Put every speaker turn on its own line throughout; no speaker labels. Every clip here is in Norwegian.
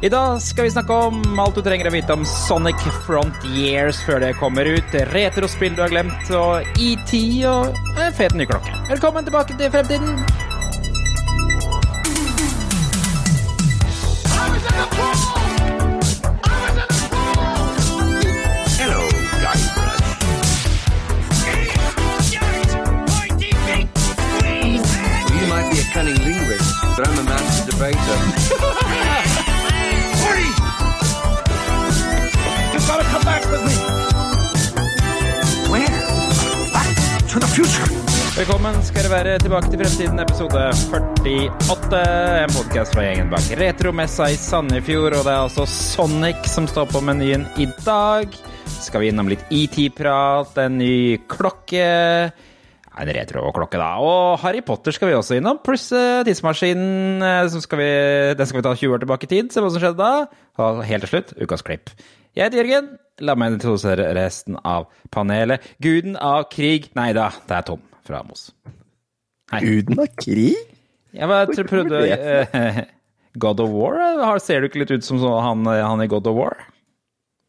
I dag skal vi snakke om alt du trenger å vite om Sonic Frontiers før det kommer ut, retrospill du har glemt, og ET og en fet ny klokke. Velkommen tilbake til fremtiden.
Hello, Guybrush. You might be a cunning linguist, but I'm a master debater.
Velkommen skal dere være tilbake til fremtiden, episode 48. En podkast fra gjengen bak Retromessa i Sandefjord, og det er altså Sonic som står på menyen i dag. Skal vi innom litt ET-prat, en ny klokke En retroklokke, da. Og Harry Potter skal vi også innom, pluss eh, tidsmaskinen. eh, skal vi, den skal vi ta 20 år tilbake i tid, se hva som skjedde da. Og helt til slutt, ukas klipp. Jeg heter Jørgen. La meg introdusere resten av panelet. Guden av krig Nei da, det er Tom fra Amos.
Guden av krig?
Jeg bare tror- prøvde uh, God of War? Ser du ikke litt ut som han, han i God of War?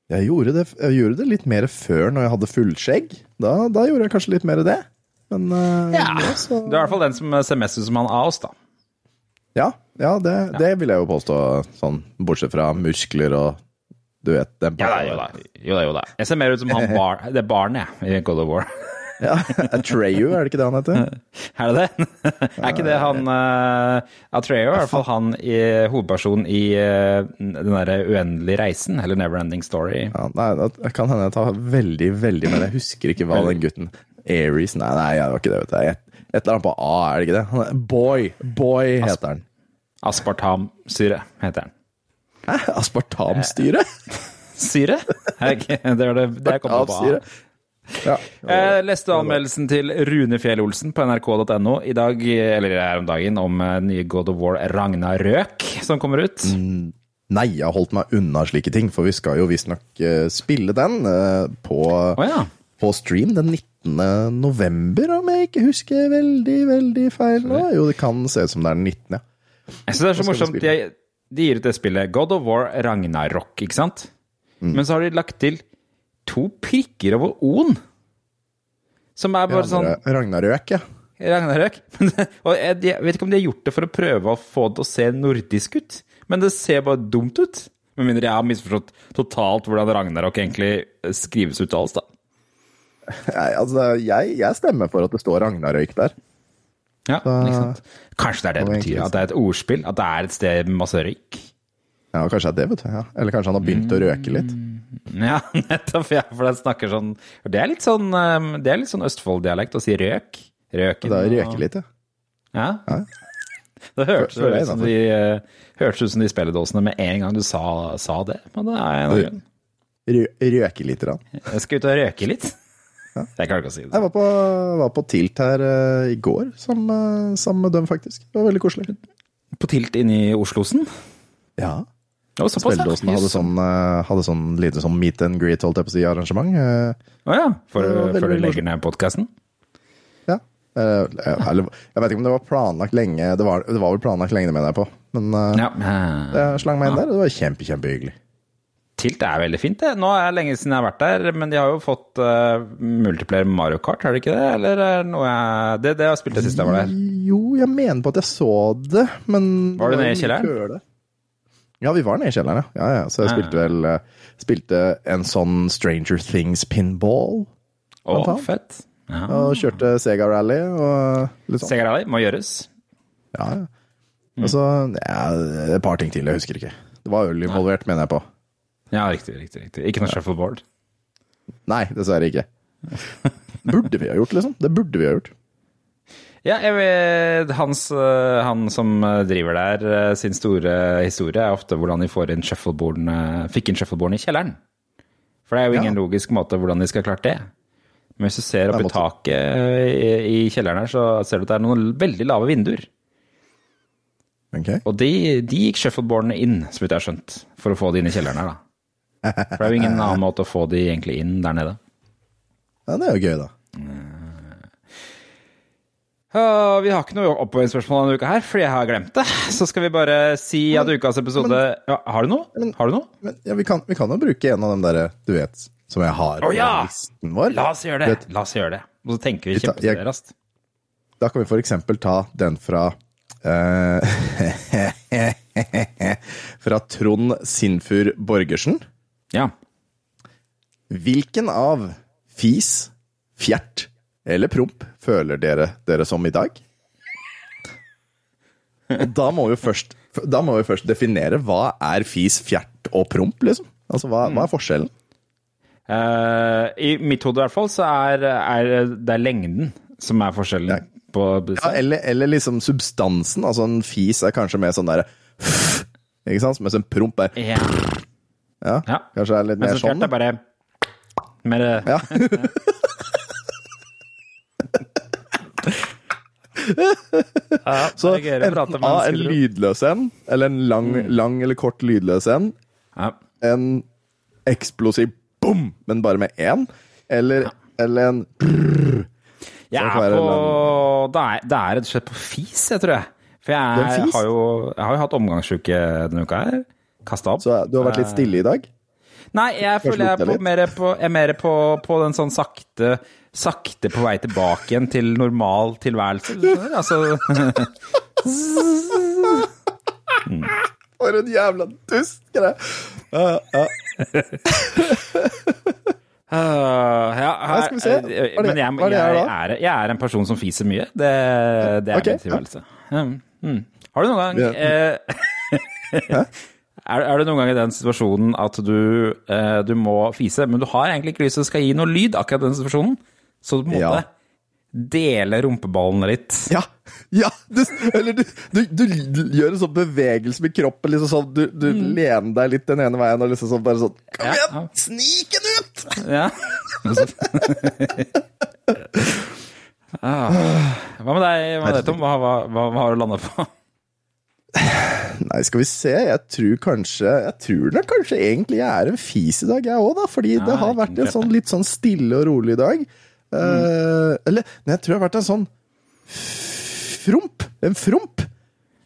Jeg gjorde, det, jeg gjorde det litt mer før, når jeg hadde fullskjegg. Da, da gjorde jeg kanskje litt mer det. Men uh,
Ja.
nå så
Du er i hvert fall den som ser mest ut som han av oss, da.
Ja, ja, det, det vil jeg jo påstå. Sånn, bortsett fra muskler og du vet den
Ja da, jo da. Jo da, jo da. Jeg ser mer ut som han bar, det barnet jeg, i God of War.
Ja, Atreyu, er det ikke det han heter?
Er det det? er ikke det han uh, Atreyu er i hvert fall han i hovedpersonen i uh, den derre uendelige reisen, eller Neverending Story.
Ja, nei, det kan hende jeg tar veldig, veldig Men jeg husker ikke hva den gutten Aries Nei, nei, det var ikke det. vet du. Et, eller annet på A, er det ikke det? Boy! Boy heter han.
Aspartamsyre heter den.
Hæ? Aspartamstyre?
Syre? Det er det, det jeg kommer på.
Ja.
Jeg leste anmeldelsen til Rune Fjell Olsen på nrk.no i dag, eller her om dagen, om eh, nye God of War Ragnarøk som kommer ut.
Nei, jeg har holdt meg unna slike ting, for vi skal jo visstnok uh, spille den eh, på,
oh, ja.
på stream den 19. november, om jeg ikke husker veldig, veldig feil nå. Jo, det kan se ut som det er den 19., ja.
Jeg synes det er så morsomt.
Spille?
De gir ut det spillet God of War Ragnarok, ikke sant?
Mm.
Men så har de lagt til to prikker over O-en. Som er bare sånn
Ragnarøk, ja.
Ragnarøk. Og jeg, jeg vet ikke om de har gjort det for å prøve å få det til å se nordisk ut, men det ser bare dumt ut. Med mindre jeg har misforstått totalt hvordan Ragnarok egentlig skrives ut alt, da.
Nei, altså, jeg, jeg stemmer for at det står Ragnarøyk der.
Ja, sant? Kanskje det er det det betyr? At det er et ordspill? At det er et sted med masse røyk?
Ja, kanskje det er det, vet du. Ja. Eller kanskje han har begynt å røke litt.
Ja, nettopp. Ja, for den snakker sånn Det er litt sånn, um, det er litt sånn Østfold-dialekt å si røk. Røken.
Det er røke litt, ja.
Ja.
Ja.
Det hørtes ut som de, hørte ut som de spilledåsene med en gang du sa, sa det. Men det er en av grunnen.
Rø røke lite grann.
Jeg skal ut og røke litt. Jeg klarer ikke å si det.
Jeg var på, var på Tilt her uh, i går sammen sammen med dem, faktisk. Det var veldig koselig.
På Tilt inne i Oslosen.
Ja.
Å, såpass,
hadde sånn, eh, hadde sånn lite sånn meet and greet, holdt jeg på å si, arrangement. eh,
Å ja.
Det veldig
før du legger ned podkasten?
Ja. Jeg, jeg vet ikke om det var planlagt lenge. Det var, det var vel planlagt lenge, mener jeg på. Men
Ja.
jeg slang meg inn der, og det var kjempe, kjempehyggelig.
Tilt er veldig fint, det. Nå er det lenge siden jeg har vært der, men de har jo fått uh, multiplayer Mario Kart, har de ikke det? Eller er det noe jeg Det, det har jeg spilt det siste jeg var der.
Jo, jeg mener på at jeg så det, men
Var du nede i kjelleren?
Ja, vi var nede i kjelleren, ja. ja, ja. Så jeg spilte vel uh, Spilte en sånn Stranger Things pinball.
Å,
Blant
fett. Ja.
Og kjørte Sega Rally og litt sånn.
Sega Rally må gjøres.
Ja, ja. Og så ja, et par ting til, jeg husker ikke. Det var øl involvert, mener jeg på.
Ja, riktig, riktig. riktig. Ikke noe shuffleboard.
Nei, dessverre ikke. Burde vi ha gjort, liksom. Det burde vi ha gjort.
Ja, jeg vet, hans, øh, han som øh, driver der, øh, sin store historie er ofte hvordan de får inn shuffleboardene, fikk inn shuffleboardene i kjelleren. For det er jo ingen
Ja.
logisk måte hvordan de skal ha klart det. Men hvis du ser opp i taket i, i kjelleren her, så ser du at det er noen veldig lave vinduer.
Okay.
Og de, de gikk shuffleboardene inn, så vidt jeg har skjønt, for å få det inn i kjelleren her, da. For det er jo ingen annen måte å få de egentlig inn der nede.
Ja, det er jo gøy, da.
Åh, vi har ikke noe oppfølgingsspørsmål denne uka her, fordi jeg har glemt det. Så skal vi bare si at ukas episode ja, Har du noe? Har du noe?
Men ja, vi, kan, vi kan jo bruke en av dem derre, du vet, som jeg har
oh, ja!
listen vår.
La oss gjøre det.
Vet-
La oss gjøre det. Og så tenker vi kjempeseriøst.
Da kan vi for eksempel ta den fra uh, Fra Trond Sinfur Borgersen.
Ja.
Hvilken av fis, fjert eller promp føler dere dere som i dag? Og da må vi først, da må vi først definere hva er fis, fjert og promp, liksom. Altså, hva, hva er forskjellen?
Uh, I mitt hode i hvert fall, så er, er det er lengden som er forskjellen
Ja.
på
Ja, eller, eller liksom substansen. Altså, en fis er kanskje mer sånn derre Ikke sant? Mens en promp er
Ja.
Ja,
Ja.
kanskje er litt
Men
mer
så fjert
sånn.
er bare mer
Ja.
ja,
Så
det
enten A,
en
lydløs en, eller en lang, lang eller kort lydløs en.
Ja.
En eksplosiv bom, men bare med én. Eller, eller en
Jeg er på Det er, det er rett og slett på fis, jeg tror jeg. For
Det
jeg, har jo, jeg har jo hatt omgangsuke denne uka her. Kasta opp.
Så du har vært litt stille i dag?
Nei, jeg føler jeg er, på, mer, på, er mer på, på den sånn sakte Sakte på vei tilbake igjen til normal tilværelse. Altså,
For en jævla dust! greie.
Øh, ja,
Ja, skal vi se. Hva er det-
Men jeg,
hva er det
jeg,
her da?
er, jeg er en person som fiser mye. Det, det er
okay.
min tilværelse. Mm, mm. Har du noen gang
Ja.
eh, er, er du noen gang i den situasjonen at du, eh, du må fise, men du har egentlig ikke lyst til å skal gi noe lyd akkurat den situasjonen? Så du på en
Ja.
dele rumpeballene litt?
Ja! ja du, eller du, du, du gjør en sånn bevegelse med kroppen, liksom sånn Du, du lener deg litt den ene veien og liksom sånn bare sånn Kom igjen!
ja.
Snik den ut!
Ja. ah. Hva med deg, hva med deg Tom? Hva, hva, hva, har du landet på?
Nei, skal vi se. Jeg tror kanskje Jeg tror nok kanskje egentlig jeg er en fis i dag, jeg òg, da. Fordi det har vært en sånn litt sånn stille og rolig dag. Eh, eller Nei, jeg tror det har vært en sånn fromp. En fromp.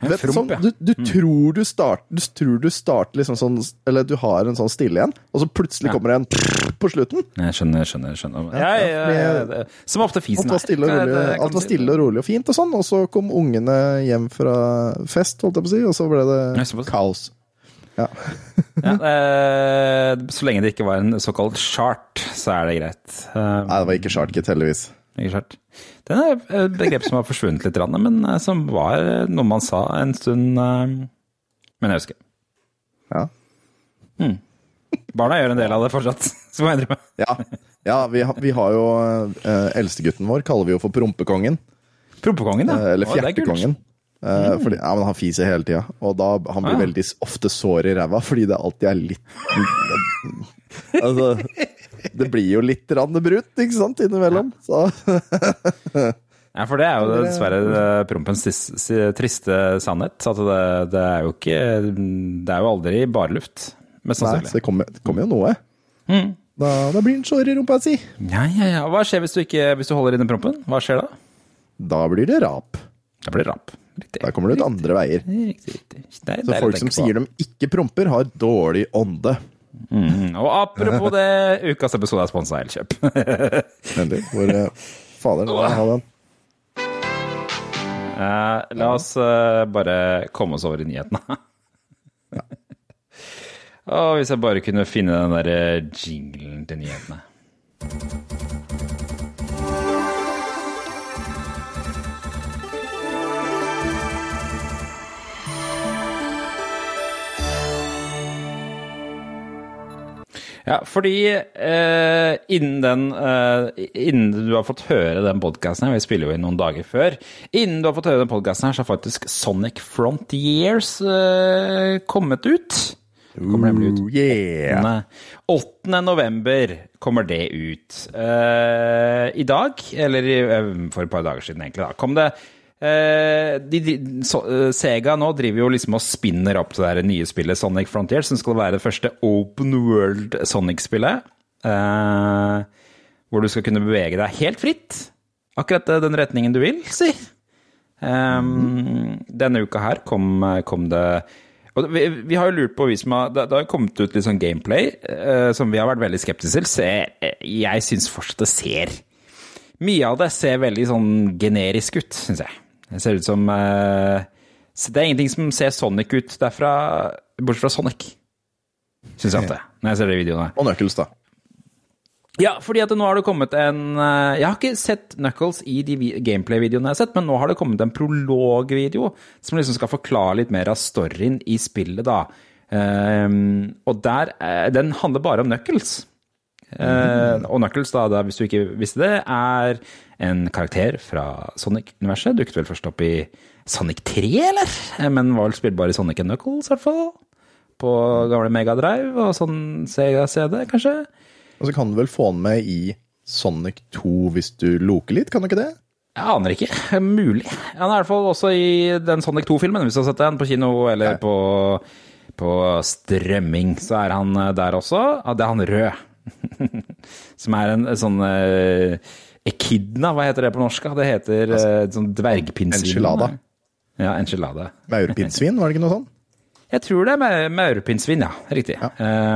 En frump,
sånn, du, du, mm. tror du, start, du tror du starter liksom sånn Eller du har en sånn stille igjen, og så plutselig
Ja.
kommer det en på slutten.
Jeg skjønner, skjønner. skjønner.
Ja,
Ja,
ja,
ja,
fordi-
ja, det- som ofte fisen
Alt var stille og rolig,
Det- det
alt var stille og rolig og fint og sånn, og så kom ungene hjem fra fest, holdt jeg på å si, og så ble det kaos. Ja.
Ja, eh, så lenge det ikke var en såkalt chart, så er det greit.
Nei, det var ikke shartkit, heldigvis.
Ikke. Det er et begrep som har forsvunnet litt, men eh, som var noe man sa en stund eh, Men jeg husker.
Ja.
Barna gjør en del av det fortsatt, så må jeg innrømme.
Ja, ja vi, har- vi har jo eh, Eldstegutten vår kaller vi jo for prompekongen.
Prompekongen, ja.
eh, eller
er. Mm.
fjertekongen. Eh, fordi, ja, men Han fiser hele tida, og da han blir
Ah.
veldig ofte sår i ræva fordi det alltid er litt Altså Det blir jo litt rann brutt, ikke sant, innimellom. Så
Ja, for det er jo dessverre eh, prompens triste sannhet. At det, det er jo ikke Det er jo aldri bare luft, mest
Nei, så det kommer, det kommer jo noe.
Mm.
Da, da blir den sår i rumpa si.
Ja, ja, ja. Hva skjer hvis du, ikke, hvis du holder inne prompen? Hva skjer da?
Da blir det rap.
Da blir det rap. Riktig.
Da kommer det ut andre veier.
Riktig, riktig.
Så folk som
på.
sier de ikke promper, har dårlig ånde.
Mm. Og apropos det, ukas episode er sponsa av Elkjøp.
Endelig. Hvor eh, Fader, må jeg ha den.
Uh, la oss uh, bare komme oss over i nyhetene. Og hvis jeg bare kunne finne den der eh, jinglen til nyhetene. Ja, fordi eh, innen den eh, Innen du har fått høre den podkasten her, vi spiller jo inn noen dager før Innen du har fått høre den podkasten her, så har faktisk Sonic Frontiers eh, kommet ut. Kommer nemlig ut
Ooh, yeah.
8. november kommer det ut. Eh, I dag, eller eh, for et par dager siden egentlig, da, kom det de, de, så, eh, Sega nå driver jo liksom og spinner opp det der nye spillet Sonic Frontier, som skal være det første open world Sonic-spillet. Eh, hvor du skal kunne bevege deg helt fritt. Akkurat eh, den retningen du vil, si. Um, denne uka her kom, kom det vi, vi, har jo lurt på, vi som har, det, det har kommet ut litt sånn gameplay eh, som vi har vært veldig skeptiske til. Så jeg, jeg syns fortsatt det ser Mye av det ser veldig sånn generisk ut, syns jeg. Det ser ut som uh, Det er ingenting som ser Sonic ut derfra, bortsett fra Sonic. Syns jeg at det når jeg ser de videoene.
Og Knuckles, da.
Ja, fordi at nå har det kommet en eh, Jeg har ikke sett Knuckles i de gameplay-videoene jeg har sett, men nå har det kommet en prolog-video som liksom skal forklare litt mer av storyen i spillet, da. Um, og der eh, Den handler bare om Knuckles. Uh, og Knuckles, da, da, hvis du ikke visste det, er en karakter fra Sonic-universet. Dukket vel først opp i Sonic 3, eller? Men var vel spillbar i Sonic and Knuckles, i hvert fall. På gamle Megadrive og sånn Sega-CD, kanskje.
Og så kan du vel få den med i Sonic 2 hvis du loker litt, kan du ikke det?
Jeg aner ikke. Mulig. Han er i hvert fall også i den Sonic 2-filmen, hvis du har sett den på kino eller på, på, strømming. Så er han eh, der også. Ja, det er han rød. Som er en, en sånn uh, Echidna, hva heter det på norsk? Det heter uh, sånn dvergpinnsvin.
Enchilada.
Ja, enchilada.
Maurpinnsvin, var det ikke noe sånn?
Jeg tror det er maurpinnsvin, ja. Riktig. Ja.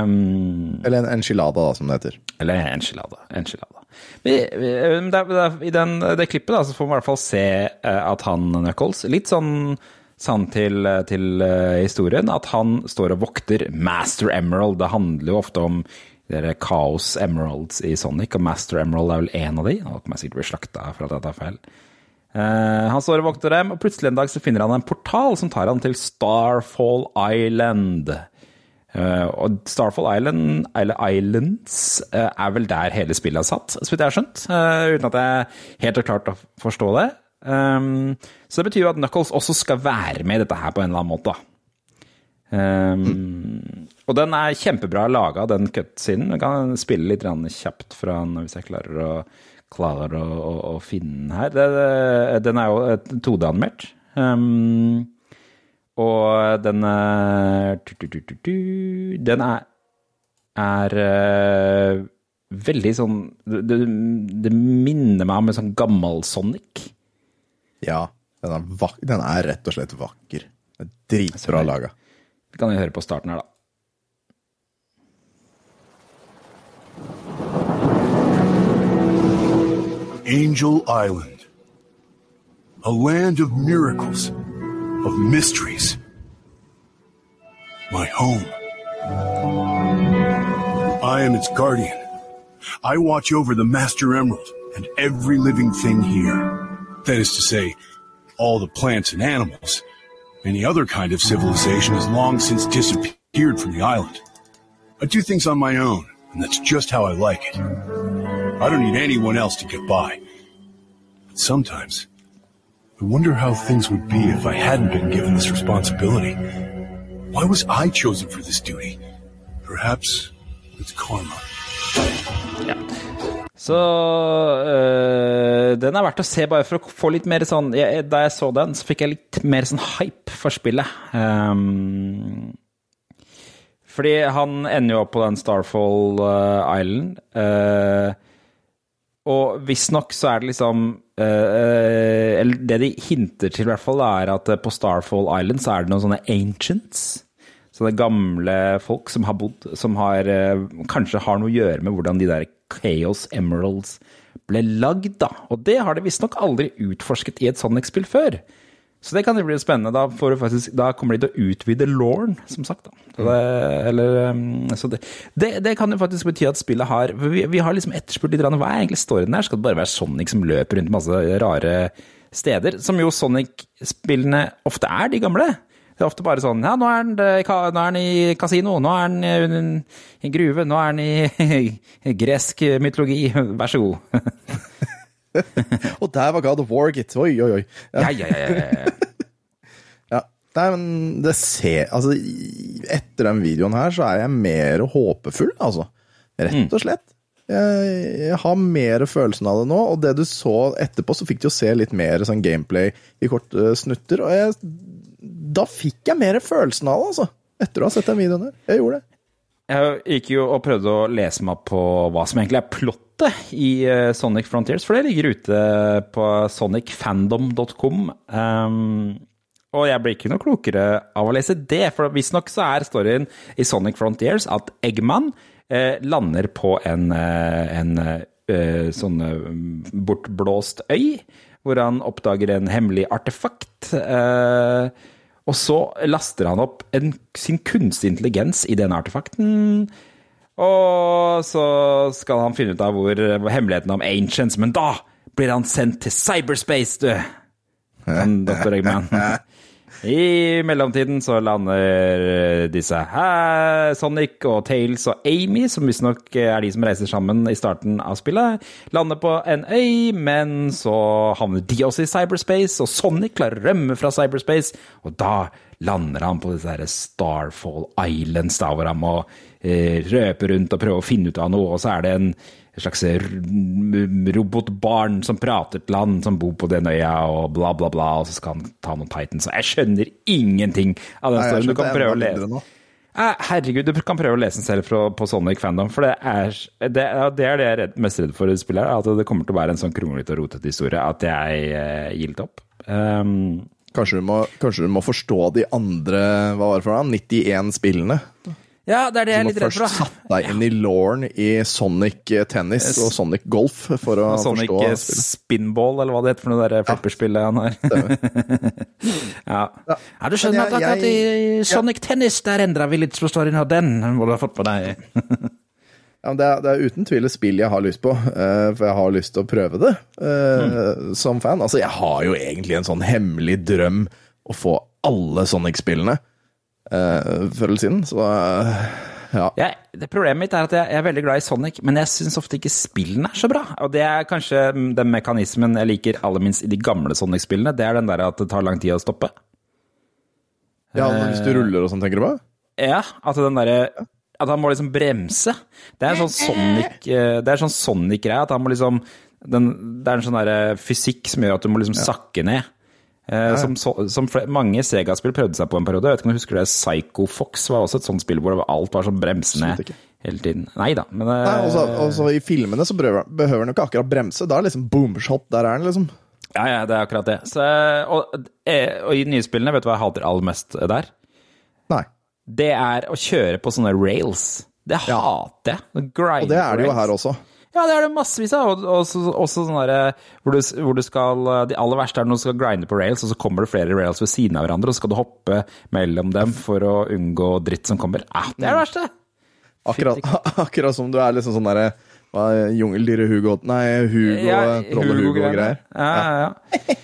Um,
eller en enchilada, da, som det heter.
Eller enchilada. enchilada. Vi, vi, der, I den, det klippet da, så får vi i hvert fall se uh, at han Knuckles Litt sånn sann til, til historien at han står og vokter Master Emerald. Det handler jo ofte om dere Chaos Emeralds i Sonic, og Master Emerald er vel én av de. Nå kommer sikkert bli slakta for at jeg tar feil. Uh, han står og vokter dem, og plutselig en dag så finner han en portal som tar han til Starfall Island. Uh, og Starfall Island, eller Islands, uh, er vel der hele spillet er satt, så vidt jeg har skjønt. uten at jeg helt har klart å forstå det. Um, så det betyr jo at Knuckles også skal være med i dette her på en eller annen måte. Um. Og den er kjempebra laga, den cutscenen. Jeg kan spille litt kjapt fra den hvis jeg klarer å klarer å, å, å finne her. Det, den er jo 2D-animert. Um, og den er Den er, er uh, veldig sånn det, det, minner meg om en sånn gammel Sonic.
Ja. Den er, den er rett og slett vakker. Dritbra laga.
Kan høre på starten her, da.
Angel Island. A land of miracles, of mysteries. My home. I am its guardian. I watch over the Master Emerald and every living thing here. That is to say, all the plants and animals. Any other kind of civilization has long since disappeared from the island. I do things on my own, and that's just how I like it. I don't need anyone else to get by. But sometimes, I wonder how things would be if I hadn't been given this responsibility. Why was I chosen for this duty? Perhaps it's karma.
Ja. Så øh, den er verdt å se, bare for å få litt mer sånn jeg, Da jeg så den, så fikk jeg litt mer sånn hype for spillet. Um, fordi han ender jo opp på den Starfall uh, Island. Uh, og visstnok så er det liksom Eller det de hinter til, i hvert fall, er at på Starfall Island så er det noen sånne ancients. Sånne gamle folk som har bodd, som har, kanskje har noe å gjøre med hvordan de der Chaos Emeralds ble lagd, da. Og det har de visstnok aldri utforsket i et Sonic-spill før. Så det kan jo bli spennende. Da, faktisk, da kommer de til å utvide Lauren, som sagt. Det, eller, så det, det, det, kan jo faktisk bety at spillet har Vi, vi har liksom etterspurt litt hva er egentlig storyen her? Skal det bare være Sonic som løper rundt masse rare steder? Som jo Sonic-spillene ofte er, de gamle. Det er ofte bare sånn Ja, nå er han, er han i kasino, nå er han i gruve, nå er han i gresk mytologi. Vær så god.
Og der var God of War, gitt. Oi, oi, oi.
Ja, ja, ja. ja,
ja. Nei, men det ser Altså, etter den videoen her så er jeg mer håpefull, altså. Rett mm. og slett. Jeg, jeg, har mer følelsen av det nå, og det du så etterpå, så fikk du jo se litt mer sånn gameplay i korte snutter, og jeg, da fikk jeg mer følelsen av det, altså. Etter å ha sett den videoen her. Jeg gjorde det.
Jeg gikk jo og prøvde å lese meg på hva som egentlig er plottet i eh, Sonic Frontiers, for det ligger ute på sonicfandom.com. Um, og jeg blir ikke noe klokere av å lese det, for visstnok så er storyen i Sonic Frontiers at Eggman eh, lander på en, eh, en eh, sånn eh, bortblåst øy, hvor han oppdager en hemmelig artefakt. Eh, og så laster han opp en, sin kunstige intelligens i den artefakten. Og så skal han finne ut av hvor, hvor hemmeligheten om Ancients Men da blir han sendt til cyberspace, du! Han, Dr. Eggman. I mellomtiden så lander disse her, Sonic og Tails og Amy, som visstnok er de som reiser sammen i starten av spillet, lander på en øy, men så havner de også i cyberspace, og Sonic klarer å rømme fra cyberspace, og da lander han på disse her Starfall Islands, da, hvor han må eh, røpe rundt og prøve å finne ut av noe, og så er det en et slags robotbarn som prater til han, som bor på den øya, og bla, bla, bla, og så skal han ta noen Titans. Jeg skjønner ingenting av den storyen. Du kan prøve å lese Herregud, du kan prøve å lese den selv fra, på Sonic Fandom, for det er det, det, er det jeg er mest redd for i spillet, at det kommer til å være en sånn kronglete og rotete historie at jeg eh, gir litt opp. Um,
Kanskje du, må, kanskje du må forstå de andre hva var det for noe, 91 spillene?
Ja, det er det jeg er litt redd for. først
satt deg inn i lauren i Sonic tennis og Sonic golf for å
Og Sonic
forstå Sonic.
Spinball, eller hva det heter for noe der flipperspillet han har. ja. ja, du skjønner
jeg-
at akkurat i
Sonic
Sonic Tennis, der endra vi litt på storyen, av den må du ha fått på deg.
Ja, men det, er, det er uten tvil et spill jeg har lyst på, uh, for jeg har lyst til å prøve det eh, som fan. Altså, jeg har jo egentlig en sånn hemmelig drøm å få alle Sonic-spillene uh, før eller siden, så uh, ja.
Jeg, det Problemet mitt er at jeg, jeg er veldig glad i Sonic, men jeg syns ofte ikke spillene er så bra. Og det er kanskje den mekanismen jeg liker aller minst i de gamle Sonic-spillene. Det er den der at det tar lang tid å stoppe.
ja. Hvis du ruller og sånn, tenker du på?
Ja, at den derre At han må liksom bremse. Det er en sånn Sonic eh, Det er sånn Sonic-greie at han må liksom den, Det er en sånn derre fysikk som gjør at du må liksom sakke ned. Eh, Som, som flere, mange Sega-spill prøvde seg på en periode. Jeg vet ikke om du husker det, Psycho Fox var også et sånt spill hvor alt var sånn bremsende hele tiden. Nei da, men eh,
Nei, også, også I filmene så behøver, behøver den jo ikke akkurat bremse. Da er det liksom boomshot. Der er den liksom.
Ja, ja, det er akkurat det. Så, og, eh, og i de nye spillene, vet du hva jeg hater aller mest der?
Nei.
Det er å kjøre på sånne rails. Det hater jeg.
Og det er det jo her også.
Ja, det er det massevis av. Og også, også sånn derre hvor, du- hvor du skal De aller verste er når du skal grinde på rails, og så kommer det flere rails ved siden av hverandre, og så skal du hoppe mellom dem for å unngå dritt som kommer. Ah, det er det verste!
Akkurat, akkurat som du er liksom sånn derre hva er Jungeldyret Hugo Nei, Hugo,
Ja,
Trolle Hugo og greier.
Ja, ja,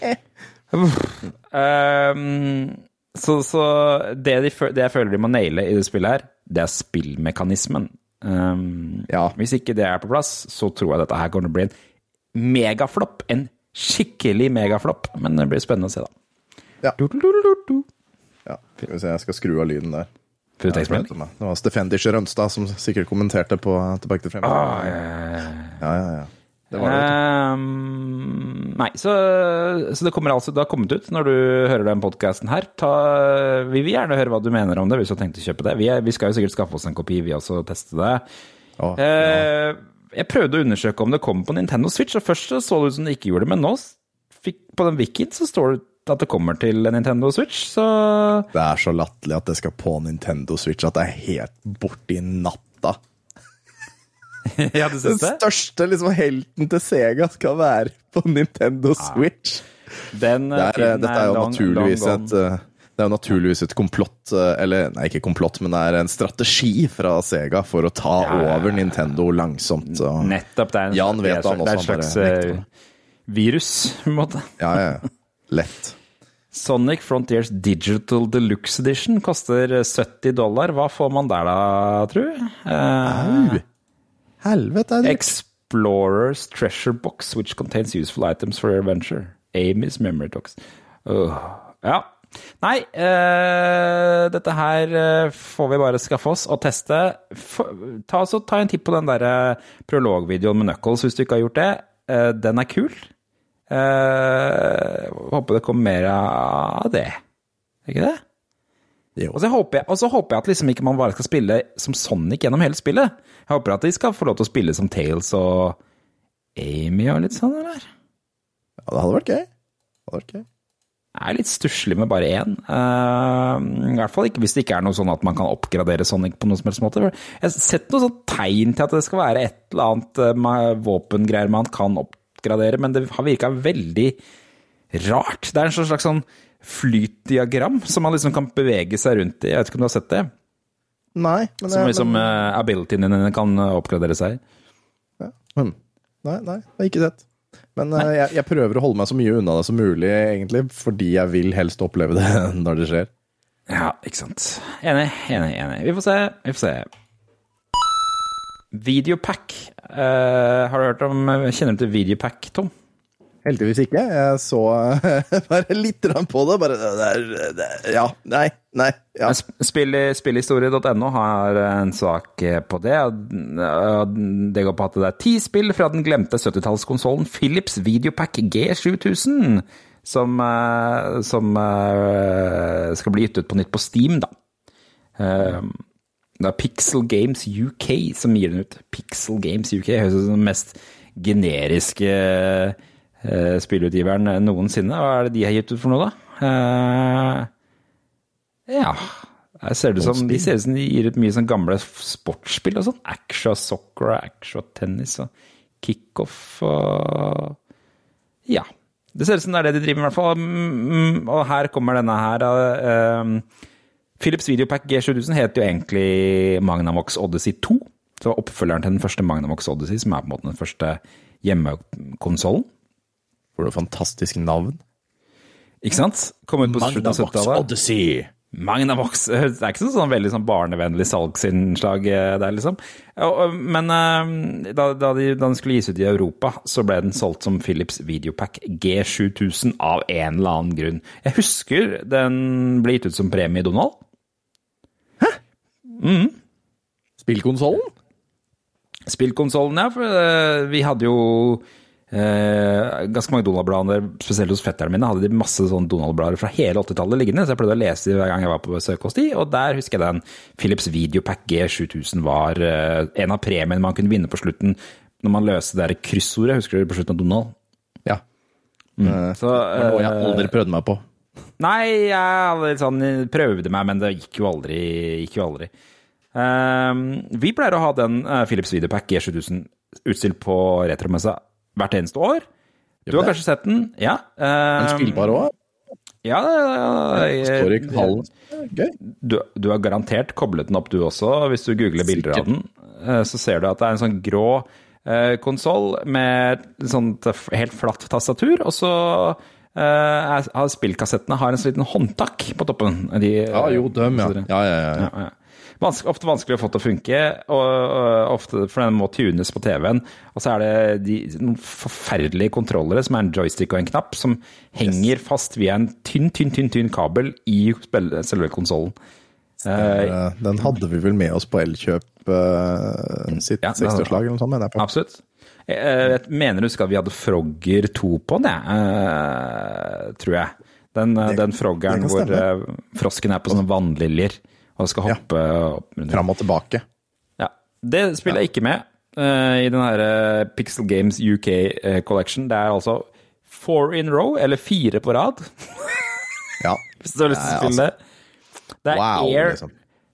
ja. Ehm, så så det, de, det jeg føler de må naile i det spillet her, det er spillmekanismen. Ehm,
Ja.
Hvis ikke det er på plass, så tror jeg dette her kommer til å bli en megaflopp. En skikkelig megaflopp. Men det blir spennende å se, da.
Ja.
Du, du, du.
Ja, skal vi se, jeg skal skru av lyden der. Ja, det var- Stefendish Rønstad som sikkert kommenterte på Tilbake til fremtiden.
Ah, ja, ja, ja.
Det det.
Ehm, nei, så, så det kommer altså Det har kommet ut når du hører den podkasten her. Ta, vi vil gjerne høre hva du mener om det, hvis du har tenkt å kjøpe det. Vi, er, vi skal jo sikkert skaffe oss en kopi, vi også, og teste det.
du. uh, ja.
Eh, jeg prøvde å undersøke om det kom på Nintendo Switch, og først så det ut som det ikke gjorde det, men nå fikk, på den wikien så står det at det kommer til Nintendo Switch, så
Det er så latterlig at det skal på Nintendo Switch at det er helt borti natta.
Ja, du
Den
syns det?
største liksom helten til Sega skal være på Nintendo Switch.
Den
Det er,
tiden
dette er jo
long-
naturligvis
long
et eh, det er jo naturligvis et komplott, eh, eller nei, ikke komplott, men det er en strategi fra Sega for å ta
Ja,
over Nintendo langsomt. Så.
Nettopp. Det er en,
Jan
det
vet
er, det er et slags
bare
eh, virus, på en måte.
ja, ja. Lett.
Sonic Frontiers Digital Deluxe Edition koster 70 dollar. Hva får man der da, tru?
Uh! Helvete, er det
Explorers Treasure Box, which contains useful items for your adventure. Amy's Memory Box. Uh, ja. Nei, uh, dette her eh, får vi bare skaffe oss og teste. For, ta, så, ta en titt på den der eh, prologvideoen med Knuckles hvis du ikke har gjort det. Den er kul. Håper det kommer mer av det. Er ikke det?
Jo.
Og så håper jeg, og så håper jeg at liksom ikke man bare skal spille som Sonic gjennom hele spillet. Jeg håper at de skal få lov til å spille som Tales og Amy og litt sånn, eller?
Ja, det hadde vært gøy. Det hadde vært gøy.
Jeg er litt stusslig med bare én. Uh, I hvert fall ikke hvis det ikke er noe sånn at man kan oppgradere Sonic på noen som helst måte. Jeg har sett noe sånn tegn til at det skal være et eller annet med våpengreier man kan oppgradere, men det har virka veldig rart. Det er en slags sånn flytdiagram som man liksom kan bevege seg rundt i. Jeg vet ikke om du har sett det?
Nei, men,
Som liksom
men
uh, abilityen din kan eh, oppgradere seg.
hmm. Nei, nei, det har ikke sett. Men eh, jeg, jeg prøver å holde meg så mye unna det som mulig, egentlig, fordi jeg vil helst oppleve det når det skjer.
Ja, ikke sant. Enig, enig, enig. Vi får se. Vi får se. Videopack. Uh, har du hørt om Kjenner du til Videopack, Tom?
Heldigvis ikke. Jeg så bare litt på det. Bare Ja. Nei. Nei. Ja.
Spill- Spillhistorie.no har en sak på det. Det går på at det er ti spill fra den glemte 70-tallskonsollen Philips Videopack G7000 som, eh, som eh, skal bli gitt ut på nytt på Steam, da. Eh, Det er Pixel Games UK som gir den ut. Pixel Games UK høres ut som den mest generiske eh, spillutgiveren noensinne. Hva er det de har gitt ut for noe, da? Eh, ja her ser det ut som, De ser ut som de gir ut mye sånn gamle sportsspill og sånn. Action soccer og action tennis og kickoff og Ja. Det ser ut som det er det de driver med, i hvert fall. Mm, Og her kommer denne her. Uh, Philips Videopack G7000 heter jo egentlig Magnavox Odyssey 2. Så det var oppfølgeren til den første Magnavox Odyssey, som er på en måte den første hjemmekonsollen.
For noe fantastisk navn.
Ikke sant? Kom ut på slutten av 70-tallet.
Odyssey.
Magnavox Det er ikke sånn, sånn veldig sånn barnevennlig salgsinnslag eh, der, liksom. Men eh, da, da, de, da den skulle gis ut i Europa, så ble den solgt som Philips Videopack G7000 av en eller annen grunn. Jeg husker den ble gitt ut som premie, Donald. Hæ?
Spillkonsollen?
Spillkonsollen, ja. For eh, vi hadde jo ganske mange Donald-blader, spesielt hos fetterne mine. hadde de masse sånn Donald-blader fra hele 80-tallet liggende, så jeg pleide å lese de hver gang jeg var på besøk hos de, og der husker jeg den Philips Videopack G7000 var eh, en av premiene man kunne vinne på slutten når man løste det der kryssordet. Husker du på slutten av Donald?
Ja. Mm.
Så,
det var noe jeg
eh,
aldri prøvde meg på.
Nei, jeg hadde litt sånn, prøvde meg, men det gikk jo aldri. Gikk jo aldri. Ehm, vi pleier å ha den eh, Philips Videopack G7000 utstilt på retromessa hvert eneste år. Du har kanskje sett den? Ja.
En
ehm,
spillbar òg?
Ja,
Står i hallen. Gøy.
du, du har garantert koblet den opp du også, hvis du googler bilder av den. eh, Så ser du at det er en sånn grå eh, konsoll med sånt helt flatt tastatur, og så eh, har spillkassettene har en sånn liten håndtak på toppen. De,
Ja, jo, dem, ja. Ja, ja, ja.
ja, ja. Vanske, ofte vanskelig å få til å funke, og, og ofte, for den må tunes på TV-en. Og så er det de, noen forferdelige kontrollere, som er en joystick og en knapp, som henger fast via en tynn, tynn, tynn, tynn kabel i selve konsollen.
Eh, Den hadde vi vel med oss på Elkjøp uh, sitt
Ja, det
60-årslag eller noe sånt, mener jeg på.
Absolutt. Jeg, jeg mener du husker at vi hadde Frogger 2 på den. Eh, tror jeg. Den, eh,
Det-
den froggeren hvor eh, frosken er på sånne vannliljer og skal
Ja.
hoppe opp rundt.
Fram og tilbake.
Ja. Det spiller jeg ikke med uh, i den her eh, Pixel Games UK eh, Collection. Det er altså four in row, eller fire på rad,
Ja.
hvis du har lyst til å spille det. Det er
Wow,
Air
liksom.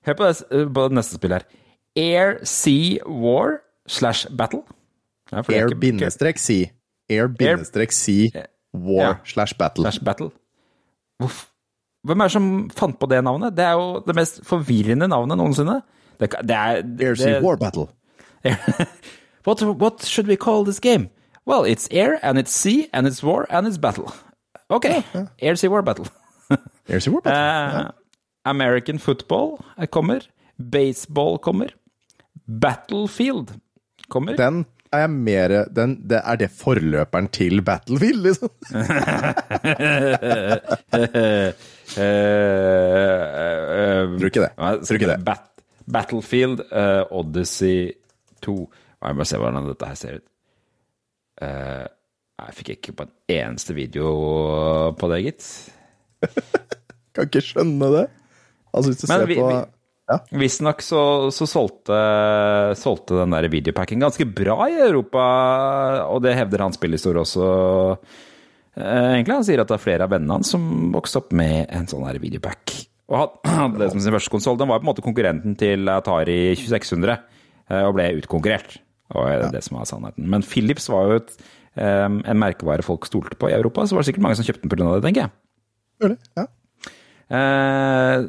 Hør på, det, på det neste spillet her. Air Sea War slash Battle. Ja,
Air bindestrek Sea. Air bindestrek Sea war
Ja.
slash battle.
slash battle. Hvorf- Hvem er det som fant på det navnet? Det er jo det mest forvirrende navnet noensinne. Det, det er
Air C war battle.
what, what should we call this game? Well, it's air, and it's sea, and it's war, and it's battle. Ok, air, sea, war, battle.
Air sea, war battle.
Eh, American football kommer. Baseball kommer. Battlefield kommer.
Den er jeg mer den, det Er det forløperen til Battlefield, liksom?
Tror
ikke det. Tror ikke det.
Bat Battlefield uh, Odyssey 2. Jeg må se hvordan dette her ser ut. Eh, jeg fikk ikke på en eneste video på det, gitt.
Kan ikke skjønne det. Altså, hvis du
Men
ser
vi-
på ja.
Visstnok så, så solgte, solgte den der videopacken ganske bra i Europa, og det hevder han spillhistorie også. Eh, Egentlig Han sier at det er flere av vennene hans som vokste opp med en sånn her videopack. Og han hadde det som sin første konsoll. Den var på en måte konkurrenten til Atari 2600, eh, og ble utkonkurrert. Og det er det som var sannheten. Men Philips var jo et, eh, en merkevare folk stolte på i Europa, så var det sikkert mange som kjøpte den pga. det, tenker jeg.
Mulig, ja.
Eh,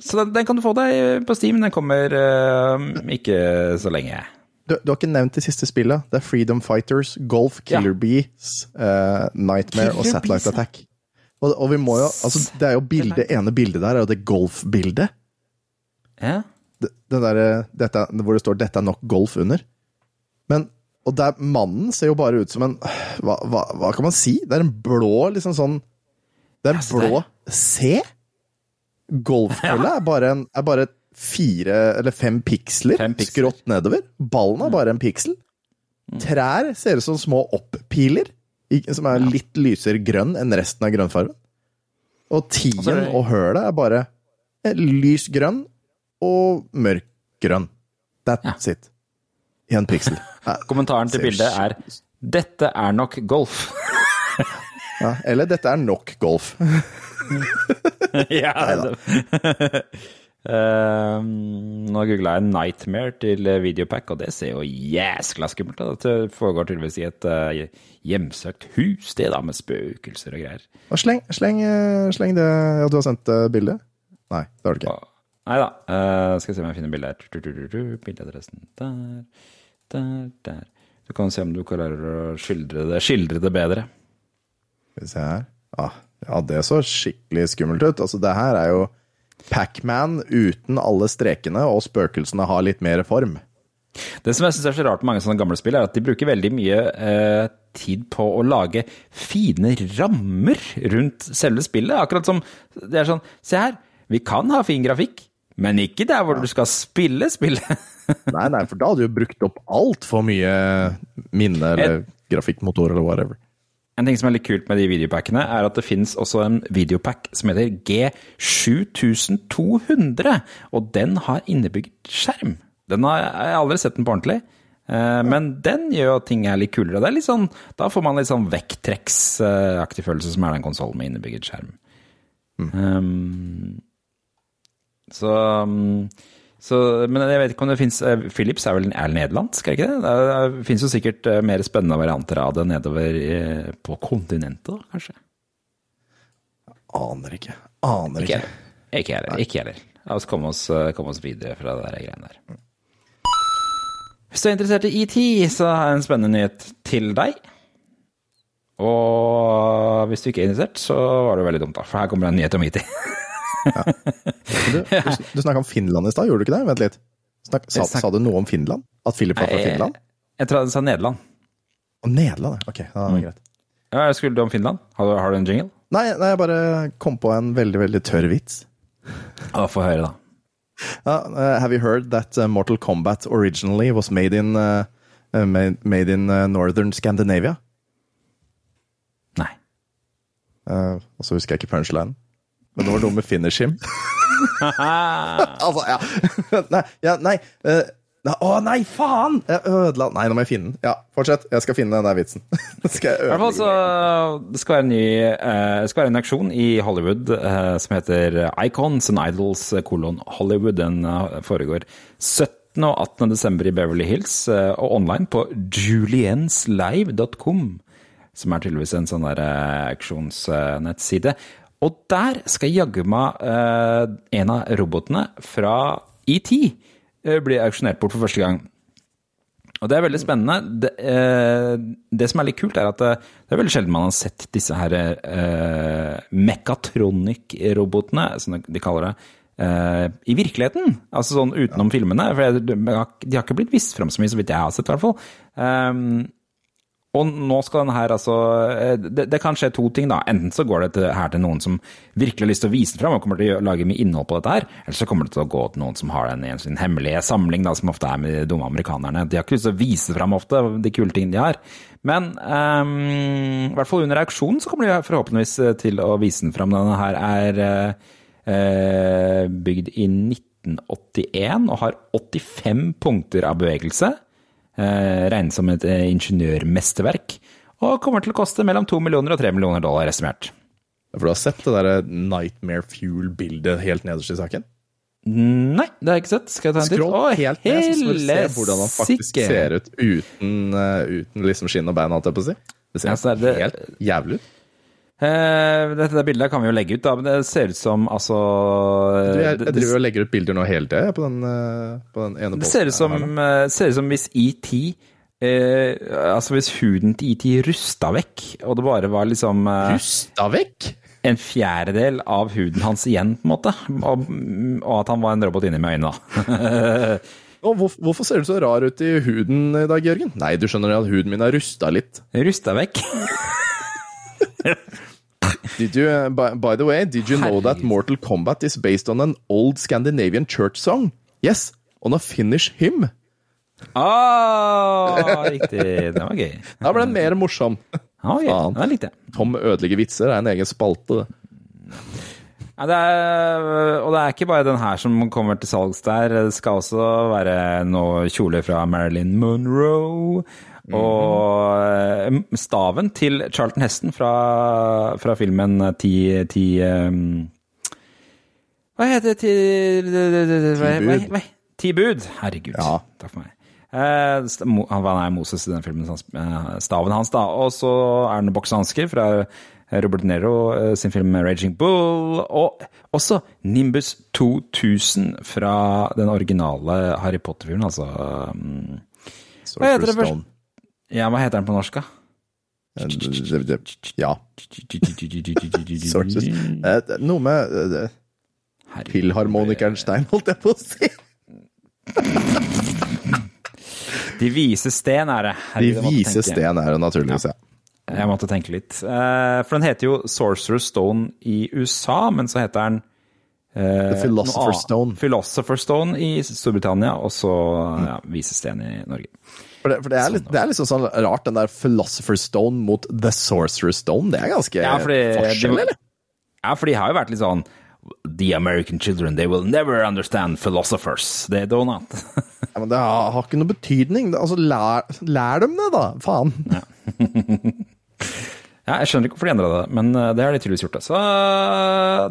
så den, den kan du få deg på Steam. Den kommer eh, ikke så lenge.
Du, du har ikke nevnt det siste spillet. Det er Freedom Fighters, Golf, Killer
Ja.
Bees, uh, Nightmare og Satellite
Bees, ja.
Attack. Og, og vi må jo, altså Det er jo bildet, ene bildet der er jo det golfbildet.
Ja.
Det, det der, dette, hvor det står 'dette er nok golf' under. Men, og der, mannen ser jo bare ut som en hva, hva, hva kan man si? Det er en blå liksom sånn Det er en blå C. Golfkølla er bare en er bare fire eller fem piksler,
Fem piksler.
skrått nedover. Ballen er bare en piksel. Trær ser ut som små oppiler, som er litt lysere grønn enn resten av grønnfargen. Og tien
Og
hølet er bare eh, lys grønn og mørk grønn. That's it. I en piksel.
Kommentaren til bildet er 'Dette er nok golf'.
Ja, eller 'dette er nok golf'.
ja, Ehm, nå googla jeg 'Nightmare' til videopack, og det ser jo jæskla skummelt ut. Det foregår tydeligvis i et uh, hjemsøkt hus, det da, med spøkelser og greier.
Og sleng, sleng, eh, sleng det Ja, du har sendt eh, bildet? Nei, det har du ikke.
Og- Nei da. Uh, skal se om jeg finner bildet her. Bildeadressen der, der, der. Du kan se om du klarer å skildre det, skildre det bedre.
Skal vi se her. Ah, ja, det så skikkelig skummelt ut. Altså, det her er jo Pacman uten alle strekene, og spøkelsene har litt mer form.
Det som jeg syns er så rart med mange sånne gamle spill, er at de bruker veldig mye eh, tid på å lage fine rammer rundt selve spillet. Akkurat som det er sånn Se her, vi kan ha fin grafikk, men ikke der hvor du skal spille spillet.
Nei, nei, for da hadde du brukt opp altfor mye minne eller grafikkmotor eller whatever.
En ting som er litt kult med de videopackene, er at det finnes også en videopack som heter G7200, og den har innebygd skjerm. Den har jeg har aldri sett den på ordentlig, eh, men den gjør at ting er litt kulere. Det er litt sånn, da får man litt sånn vekktrekksaktig følelse, som er den konsollen med innebygget skjerm. Um, så, um, så Men jeg vet ikke om det fins Philips er vel er vel nederlandsk, er det ikke det? Det fins jo sikkert eh, mer spennende varianter av det nedover eh, på kontinentet, da, kanskje?
Aner ikke. Aner
Ikke
ikke.
heller. Ikke heller. La oss komme oss, eh, komme oss videre fra det der greiene der. Hvis du er interessert i ET, så har jeg en spennende nyhet til deg. Og hvis du ikke er interessert, så var det veldig dumt, da. For her kommer det en nyhet om E
Du, du, du snakka om Finland i stad, gjorde du ikke det? Vent litt. Snak, sa,
snak-
sa du noe om Finland? At Philip var fra Finland?
Jeg tror han sa Nederland.
Og Nederland, Ok, Ok, ja, det var greit.
Ja, Skulle du om Finland? Har du, har du en jingle?
Nei, nei, jeg bare kom på en veldig, veldig tørr vits.
Ja, Få høre, da.
Uh, uh, have you heard that uh, Mortal Kombat originally was made in uh, made, made in northern Scandinavia?
Nei.
Og så husker jeg ikke punchlinen. Men det var noe med finish him. altså, ja. nei, ja, nei. uh, nei, Å nei, faen! Jeg ødela Nei, nå må jeg finne den. Ja, fortsett. Jeg skal finne den der vitsen. skal jeg
I hvert fall så Det skal være en ny eh, Det skal være en aksjon i Hollywood uh, som heter Icons and Idols eh, kolon Hollywood. Den uh, foregår 17. og 18. desember i Beverly Hills eh, og online på julienslive.com, som er tydeligvis en sånn der eh, aksjonsnettside. Og der skal jaggu meg eh, en av robotene fra ET eh, bli auksjonert bort for første gang. Og det er veldig spennende. Det, eh, det som er litt kult, er at det, det er veldig sjelden man har sett disse her eh, mekatronic-robotene, som de kaller det, eh, i virkeligheten. Altså sånn utenom filmene. For de har de har ikke blitt vist fram så mye, så vidt jeg har sett, i hvert fall. Um, og nå skal den her altså eh, det, det kan skje to ting, da. Enten så går det til, her til noen som virkelig har lyst til å vise den fram og kommer til å lage mye innhold på dette her. Eller så kommer det til å gå til noen som har den i sin hemmelige samling, da, som ofte er med de dumme amerikanerne. De har ikke lyst til å vise fram ofte de kule tingene de har. Men um, i hvert fall under auksjonen så kommer de forhåpentligvis til å vise den fram. Denne her er eh, Eh, bygd i 1981 og har 85 punkter av bevegelse. Eh, regnes som et eh, ingeniørmesterverk. Og kommer til å koste mellom 2 millioner og 3 millioner dollar estimert.
For du har sett det der Nightmare Fuel-bildet helt nederst i saken?
Nei, det har jeg ikke sett. Skal jeg ta en titt? Å,
helt ned, så skal du se hvordan han faktisk ser ut uten, eh, uten liksom skinn og bein, holdt jeg på å si. Det ser
er det-
helt jævlig ut.
Eh, dette bildet kan vi jo legge ut, da, men det ser ut som altså
jeg, jeg driver og legger ut bilder nå hele tida på, den, eh, på den ene
Det
posten
ser ut som, eh, ser ut som hvis ET eh, Altså hvis huden til ET rusta vekk, og det bare var liksom eh,
Rusta vekk!
en fjerdedel av huden hans igjen, på en måte. Og, og at han var en robot inni med øynene, da.
Og hvorfor ser du så rar ut i huden i dag, Jørgen? Nei, du skjønner at huden min er rusta litt.
rusta vekk.
Did you, uh, by, by the way, did you know that Mortal Kombat is based on an old Scandinavian church song? Yes, on a Finnish hymn.
Ah, riktig. Det var gøy.
Da ble den mer morsom.
Ja, gøy.
Faen.
Likte.
Tom ødelegger vitser er en egen spalte. det.
Ja, det er, og det er ikke bare den her som kommer til salgs der. Det skal også være noe kjole fra Marilyn Monroe. Og eh, staven til Charlton Heston fra, fra filmen Ti, ti um, Hva heter det? Ti, hva- hva- hva- Ti bud. Herregud.
Ja.
Takk for meg. Eh, Han er Moses i den filmen, eh, staven hans, da. Og så er det boksehansker fra Robert Nero sin film 'Raging Bull'. Og også Nimbus 2000 fra den originale Harry Potter-filmen, altså det først?
Stone.
Ja, hva heter den på norsk, da?
Eh, Ja. Sorcerer's- Eh, Noe med eh, Filharmonikeren Stein, holdt jeg på å si.
De vise sten er det.
De
Herregud,
vise sten er det naturligvis, ja.
Jeg måtte tenke litt. Eh, For den heter jo Sorcerer's Stone i USA, men så heter den eh,
The Philosopher's. Stone.
Philosopher's Stone i Storbritannia, og så ja, Visesten i Norge.
For det, for det, er litt, det er liksom sånn rart, den der Philosopher's Stone mot The Sorcerer's Stone. Det er ganske
Ja, fordi,
forskjell, eller?
ja, for de har jo vært litt sånn The American children, they will never understand philosophers. They do not.
Ja, men det har, har ikke noe betydning. Altså, lær, lær dem det, da! Faen.
Ja, jeg skjønner ikke hvorfor de endra det, men eh, det har de tydeligvis gjort. det. Så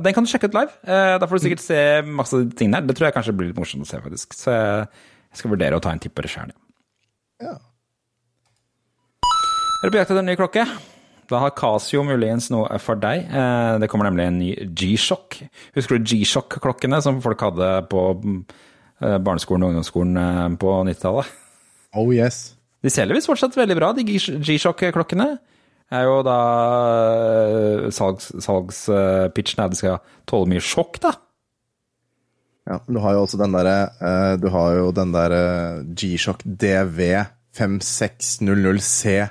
den kan du sjekke ut live. Eh, Da får du sikkert se masse ting der. Det tror jeg kanskje blir litt morsomt å se, faktisk. Så jeg skal vurdere å ta en tipp på det sjøl.
Ja.
Er du på jakt etter en ny klokke? Da har Casio muligens noe for deg. Eh, Det kommer nemlig en ny G-Shock. Husker du G-Shock-klokkene som folk hadde på eh, barneskolen og ungdomsskolen eh, på 90-tallet?
Oh yes.
De selger visst fortsatt veldig bra, de G-Shock-klokkene. Er jo da salgs, salgspitchen er at de skal tåle mye sjokk, da.
Ja, men du har jo også den derre eh, Du har jo den derre G-Shock DV 5600C1V.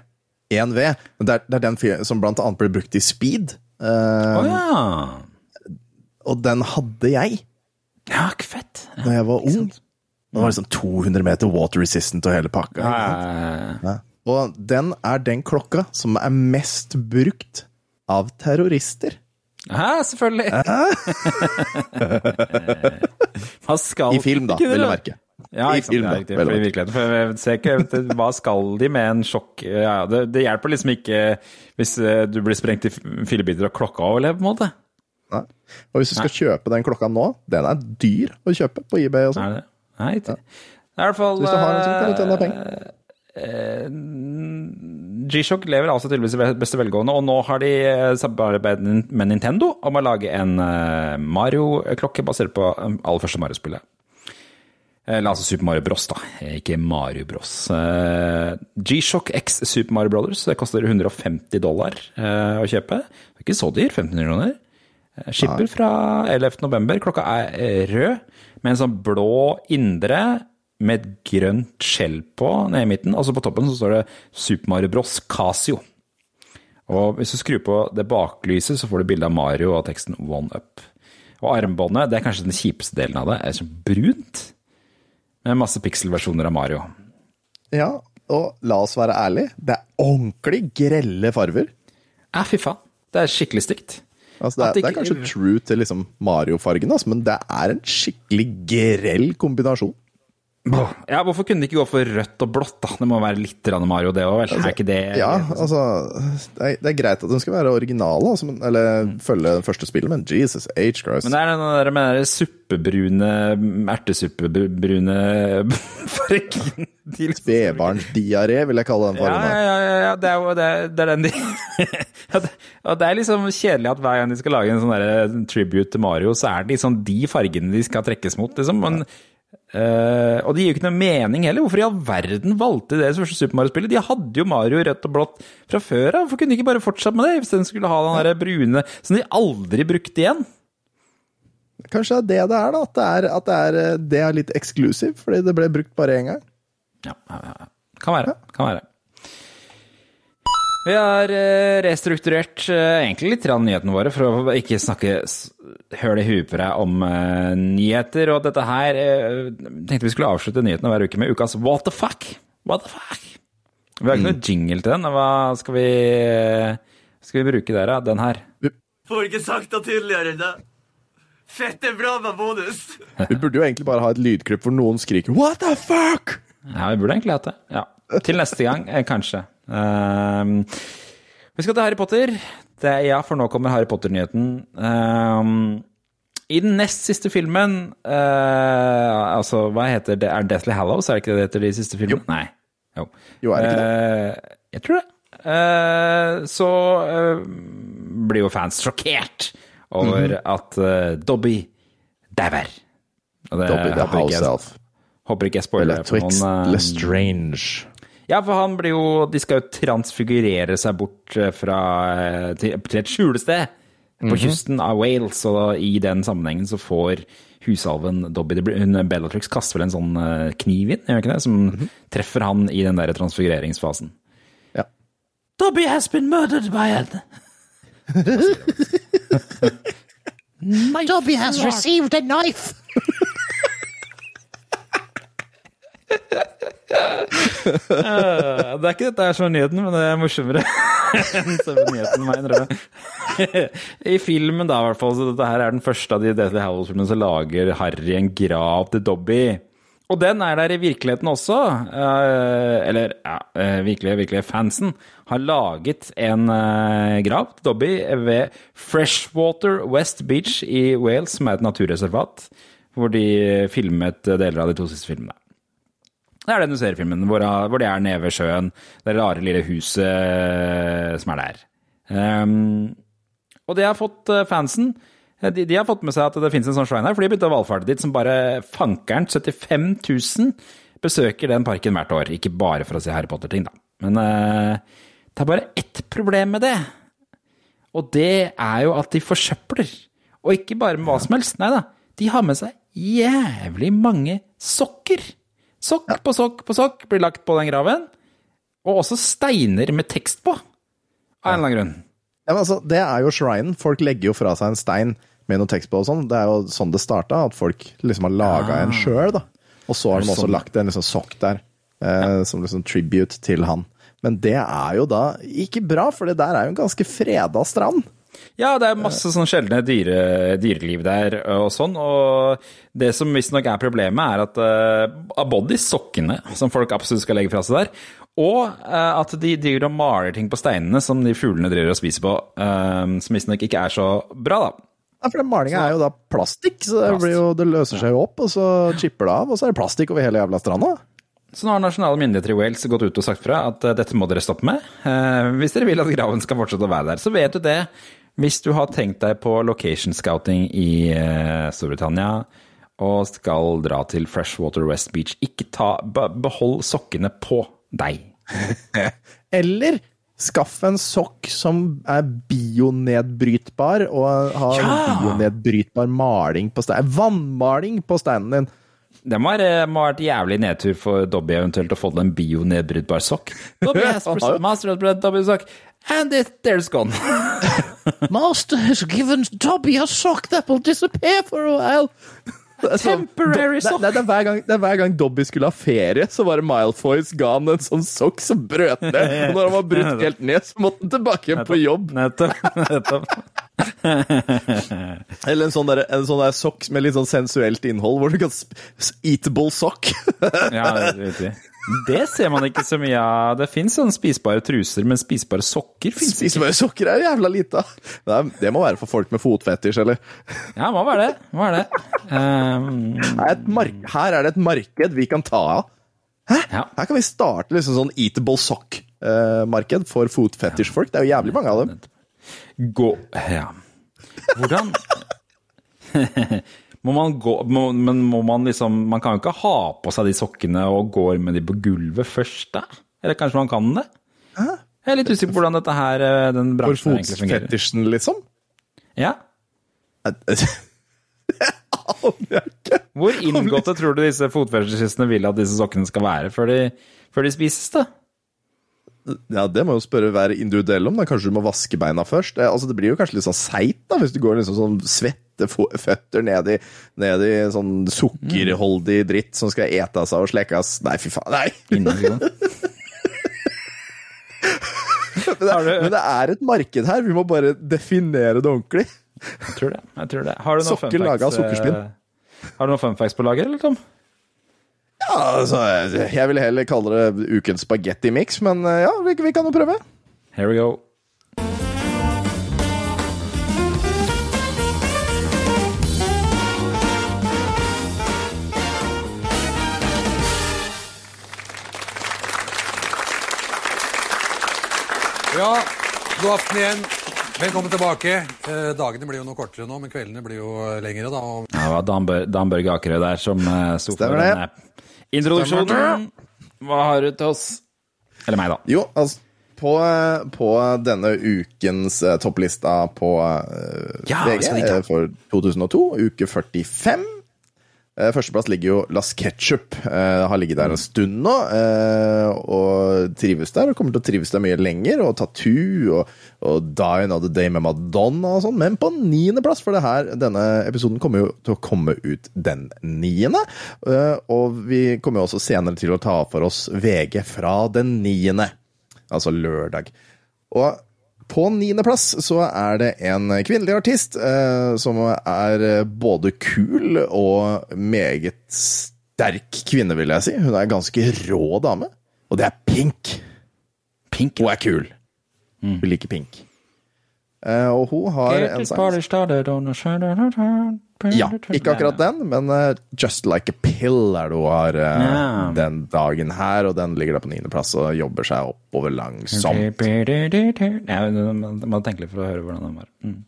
Det er, det er den som blant annet ble brukt i speed. eh,
Å ja.
Og den hadde jeg
Ja, ikke fett. Ja,
da jeg var ung. Den var liksom 200 meter water resistant og hele pakka.
Ja.
Og den er den klokka som er mest brukt av terrorister.
Ja, selvfølgelig. Skal
I film, da, vil jeg merke.
Ja,
I
sant,
film,
ja,
da,
riktig, for. For jeg ser ikke vet du, Hva skal de med en sjokk ja, det, det hjelper liksom ikke hvis eh, du blir sprengt i fillebiter og klokka overlever, på en måte.
Nei. Og hvis du skal kjøpe den klokka nå, den er dyr å kjøpe på eBay og sånn.
Nei. Det er i hvert fall
Hvis du har en sånn, kan du tjene penger.
Eh, G-Shock lever altså tydeligvis i beste velgående, og nå har de eh, samarbeidet med Nintendo om å lage en eh, Mario-klokke basert på eh, aller første Mario-spillet. Eller altså Super Mario Bros, da, ikke Mario Bros. G-Shock X Super Mario Brothers det koster 150 dollar å kjøpe. Det er ikke så dyr, 1500 kroner. Skipper fra 11. november. Klokka er rød, med en sånn blå indre med et grønt skjell på nede i midten. Altså på toppen så står det Super Mario Bros Casio. Og hvis du skrur på det baklyset, så får du bilde av Mario og teksten One Up. Og armbåndet, det er kanskje den kjipeste delen av det, er sånn brunt. Med masse pikselversjoner av Mario.
Ja, og la oss være ærlige, det er ordentlig grelle farver.
Ja, fy faen. Det er skikkelig stygt.
Altså, det, er, det er kanskje true til liksom Mario-fargen, altså, men det er en skikkelig grell kombinasjon.
Ja, hvorfor kunne de ikke gå for rødt og blått, da? Det må være litt Mario, det òg, vel? Er ikke det
Ja, altså Det er, greit at den skal være original, altså, men, eller følge det første spillet, men Jesus H. Christ.
Men det er den der med den suppebrune, ertesuppebrune fargen til
Spedbarnsdiaré, vil jeg kalle den fargen.
ja, ja, ja, ja, det er jo det, det er den de Ja, det- Og det er liksom kjedelig at hver gang de skal lage en sånn tribute til Mario, så er det liksom de fargene de skal trekkes mot, liksom. Men, eh, og det gir jo ikke noe mening heller. Hvorfor i all verden valgte de det første Super Mario-spillet? De hadde jo Mario rødt og blått fra før av. Hvorfor kunne de ikke bare fortsatt med det, hvis den skulle ha den der brune som de aldri brukte igjen?
Kanskje det er det det er, da. At det er, at det er, det er litt eksklusiv, fordi det ble brukt bare én gang.
Ja, ja, ja. Kan være. Kan være. Vi har eh, restrukturert eh, egentlig litt av nyhetene våre, for å ikke snakke høl i huet på deg om eh, nyheter. Og dette her tenkte vi skulle avslutte nyhetene hver uke med ukas What the fuck? What the fuck? Vi har ikke noe jingle til den. Hva skal vi, skal vi bruke der, da? Den her.
Får ikke sagt det tydeligere enn det. Fette bra med bonus!
Vi burde jo egentlig bare ha et lydklipp hvor noen skriker 'what the fuck'?
Ja, vi burde egentlig hatt det. Ja. Til neste gang, kanskje. Vi skal til Harry Potter. Det er, ja, for nå kommer Harry Potter-nyheten. Ehm, I den nest siste filmen eh, Altså, hva heter det? Er Deathly Hallows? Er det ikke det det heter de siste filmene? Nei. Jo.
Jo, er det ikke det?
Eh, jeg tror det. Eh, så blir jo fans sjokkert over
Mhm.
at eh, Dobby dauer.
Dobby the house elf.
Håper ikke jeg spoiler
Eller
eh,
Lestrange.
Ja, for han blir jo De skal jo transfigurere seg bort eh, fra eh, til, til et skjulested på kysten av Wales, og i den sammenhengen så får husalven Dobby hun, Bellatrix kaster vel en sånn eh, kniv inn, gjør ikke det? Som treffer han i den der transfigureringsfasen.
Ja.
Dobby has been murdered by an
Dobby has received a knife.
Ja, Det er ikke dette her som er nyheten, men det er morsommere enn selve nyheten, mener jeg. I filmen, da, i hvert fall. Så dette her er den første av de Deathly Hallows-filmene som lager Harry en grav til Dobby. Og den er der i virkeligheten også. Uh, Eller, ja, uh, virkelig, virkelig. Fansen har laget en grav til Dobby ved Freshwater West Beach i Wales, som er et naturreservat, hvor de filmet deler av de to siste filmene. Det er den du ser i filmen, hvor, hvor det er nede ved sjøen. Det rare lille huset eh, som er der. Um, og det har fått eh, fansen eh, de, de har fått med seg at det finnes en sånn shrine her, for de begynte å valfarte dit som bare fankeren. 75 000 besøker den parken hvert år. Ikke bare for å se Harry Potter-ting, da. Men uh, det er bare ett problem med det. Og det er jo at de forsøpler. Og ikke bare med hva som helst. Nei da, de har med seg jævlig mange sokker. Sokk på sokk på sokk blir lagt på den graven. Og også steiner med tekst på. Av en eller annen grunn.
Ja, men altså, det er jo shrinen. Folk legger jo fra seg en stein med noe tekst på og sånn. Det er jo sånn det starta, at folk liksom har laga en sjøl, da. Og så har de også
Sånn.
lagt en liksom sokk der, eh, som liksom tribute til han. Men det er jo da ikke bra, for det der er jo en ganske freda strand.
Ja, det er masse sånn sjeldne dyre, dyreliv der og sånn. Og det som visstnok er problemet, er at uh, både de sokkene som folk absolutt skal legge fra seg der, og uh, at de driver og maler ting på steinene som de fuglene driver og spiser på, uh, som visstnok ikke er så bra, da.
Ja, for den malinga er jo da plastikk, så det, blir jo, det løser seg jo opp, og så chipper det av, og så er det plastikk over hele jævla stranda.
Så nå har nasjonale myndigheter i Wales gått ut og sagt fra at eh, dette må dere stoppe med. Eh, hvis dere vil at graven skal fortsette å være der. Så vet du det. Hvis du har tenkt deg på location scouting i eh, Storbritannia og skal dra til Freshwater West Beach, ikke ta Behold sokkene på deg.
Eller skaff en sokk som er bionedbrytbar, og har
Ja!
bionedbrytbar maling på steinen. Vannmaling på steinen din.
Det må ha vært jævlig nedtur for Dobby eventuelt å få til en bionedbrytbar sokk. Dobby has
Han har jo-
master of Dobby sokk, and it, there's gone.
Master has given Dobby a sock that will disappear for a while.
Er sånn-
Temporary
det, det, er hver gang, det er hver gang Dobby skulle ha ferie, så var det Milefoys ga han en sånn sokk som brøt ned. Og når han var brutt helt ned, så måtte han tilbake igjen på jobb.
Nettopp. nettopp.
Eller en sånn, der, en sånn der sokk med litt sånn sensuelt innhold, hvor du kan Eatable sock.
Ja, det vet vi. Det ser man ikke så mye av. Det fins sånne spisbare truser, men spisbare sokker fins ikke.
Spisbare sokker er jævla lite av. Det, det må være for folk med fotfetisj, eller?
Ja, hva var det? Hva være det? Um,
er her er det et marked vi kan ta av.
ja.
Her kan vi starte liksom sånn eatable sock-marked for fotfetisj-folk. Det er jo jævlig mange av dem.
Gå Ja. Hvordan Må man gå må, Men må man liksom Man kan jo ikke ha på seg de sokkene og går med de på gulvet først, da? Eller kanskje man kan det? Jeg er litt usikker på hvordan dette her, den bransjen For egentlig fungerer.
fotfetisjen, liksom.
Ja.
Det aner ikke.
Hvor inngåtte tror du disse fotfetisjistene vil at disse sokkene skal være før de, før de spises, da?
Ja, Det må jo spørre hver individuell om. da Kanskje du må vaske beina først. Eh, altså Det blir jo kanskje litt sånn seigt hvis du går liksom sånn svette fo- føtter ned i, ned i sånn sukkerholdig dritt som skal etes av og slekkes. Nei, fy faen. Nei! Men det,
du-
men det er et marked her. Vi må bare definere det ordentlig.
Jeg tror det. jeg tror det. Har du noen
Sokker laga av sukkerspinn.
eh, Har du noen funfacts på lager, eller, Tom?
Ja, altså, Jeg vil heller kalle det ukens spagetti-mix, men eh, ja, vi, vi kan jo prøve.
Here we go.
God aften igjen. Velkommen tilbake. Eh, dagene blir jo noe kortere nå, men kveldene blir jo eh, lengre. da. Og
Ja, det var Dan, Bør, Dan Børge Akerø der som eh, sto for denne introduksjonen. Hva har du til oss? Eller meg, da.
Jo, altså på, på denne ukens eh, topplista på eh,
Ja,
VG eh, for 2002, uke 45 eh, Førsteplass ligger jo Las Ketchup. Eh, har ligget der en stund nå, eh, og trives der. Og kommer til å trives der mye lenger. Og Tattoo og, og Die Another Day med Madonna og sånn. Men på niendeplass, for det her, denne episoden kommer jo til å komme ut den niende. Eh, og vi kommer jo også senere til å ta for oss VG fra den niende altså lørdag. Og på niendeplass så er det en kvinnelig artist eh, som er både kul og meget sterk kvinne, vil jeg si. Hun er en ganske rå dame, og det er Pink.
Pink.
Hun er kul. Hun liker Pink. Eh, og hun har en sang Ja, ikke akkurat den, men eh, Just Like a Pill er det hun har eh,
Ja.
den dagen her, og den ligger der på niendeplass og jobber seg oppover langsomt.
Jeg må tenke litt for å høre hvordan den var. Mm.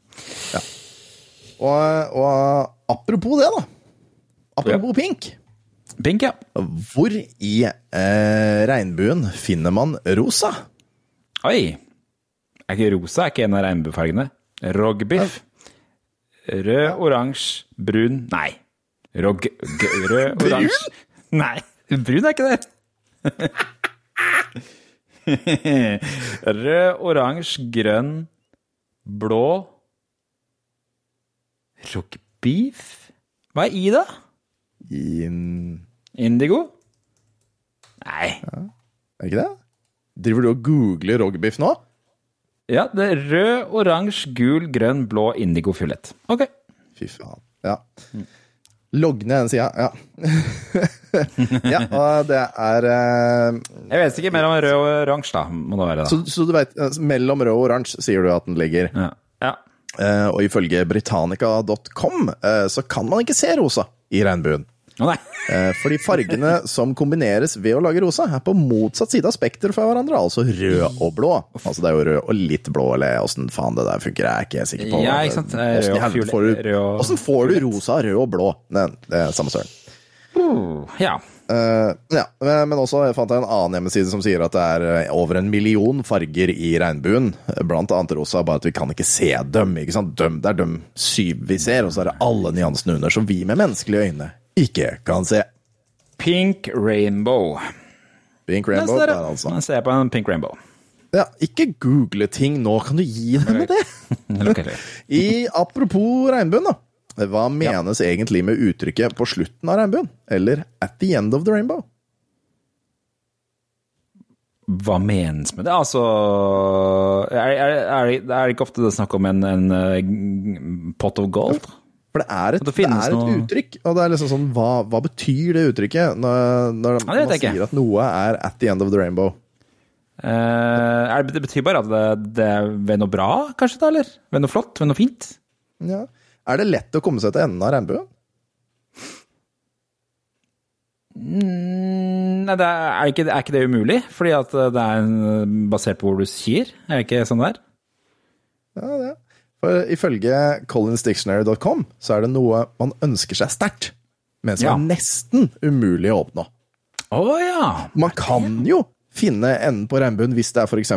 Og, og apropos det, da. Apropos Pink.
Pink, ja.
Hvor i eh, regnbuen finner man rosa?
Oi! Er ikke rosa er ikke en av regnbuefargene? Rogbiff. Rød, oransje, brun Nei. Rog... Rød, oransje Nei, brun er ikke det. Rød, oransje, grønn, blå Rogbiff? Hva er i, da?
In...
Indigo? Nei.
Er det ikke det? Driver du og googler rogbeef nå?
Ja, det er rød, oransje, gul, grønn, blå, indigo, fiolett. Ok.
Fy faen. Ja. Logg ned den sida, ja. ja, og det er eh,
Jeg vet ikke mer om rød og oransje, da. Må det være, da.
så, så du veit, mellom rød og oransje sier du at den ligger.
Ja. ja.
Eh, og ifølge britannica.com eh, så kan man ikke se rosa i regnbuen.
Nei.
Eh, fordi fargene som kombineres ved å lage rosa, er på motsatt side av spekteret fra hverandre. Altså rød og blå. Altså det er jo rød og litt blå, eller åssen faen det der funker, jeg er ikke sikker på.
Ja, ikke sant.
Åssen får du- får du rosa, rød og blå? Det, det er samme søren.
Ja.
Uh, ja, men også jeg fant jeg en annen hjemmeside som sier at det er eh, over en million farger i regnbuen. Blant annet rosa, bare at vi kan ikke se dem. ikke sant? Dem, det er dem syv vi ser, og så er det alle nyansene under som vi med menneskelige øyne ikke kan se.
Pink rainbow.
Pink Rainbow der, altså.
Jeg ser på en pink rainbow.
Ja, ikke google ting nå, kan du gi deg med det? I Apropos regnbuen, da. Hva menes egentlig med uttrykket 'på slutten av regnbuen'? Eller 'at the end of the rainbow'?
Hva menes med det? Altså Er, er, er, er det ikke ofte det snakk om en, en eh, pot of gold?
For det er et,
det
det er et uttrykk, og det er liksom sånn Hva, hva betyr det uttrykket når, når
Ja, det
man
sier ikke.
at noe er at the end of the rainbow?
Eh, det, betyr bare at det, det er ved noe bra, kanskje, da? Eller ved noe flott? Ved noe fint?
Ja. Er det lett å komme seg til enden av regnbuen?
Mm, Nei, det er, er, ikke, er ikke det umulig? Fordi at det er basert på hvor du sier? Er det ikke sånn det er?
Ja, det. For ifølge collinsdictionary.com så er det noe man ønsker seg sterkt, men som
Ja.
er nesten umulig å oppnå.
Å ja!
Man kan jo finne enden på regnbuen hvis det er f.eks.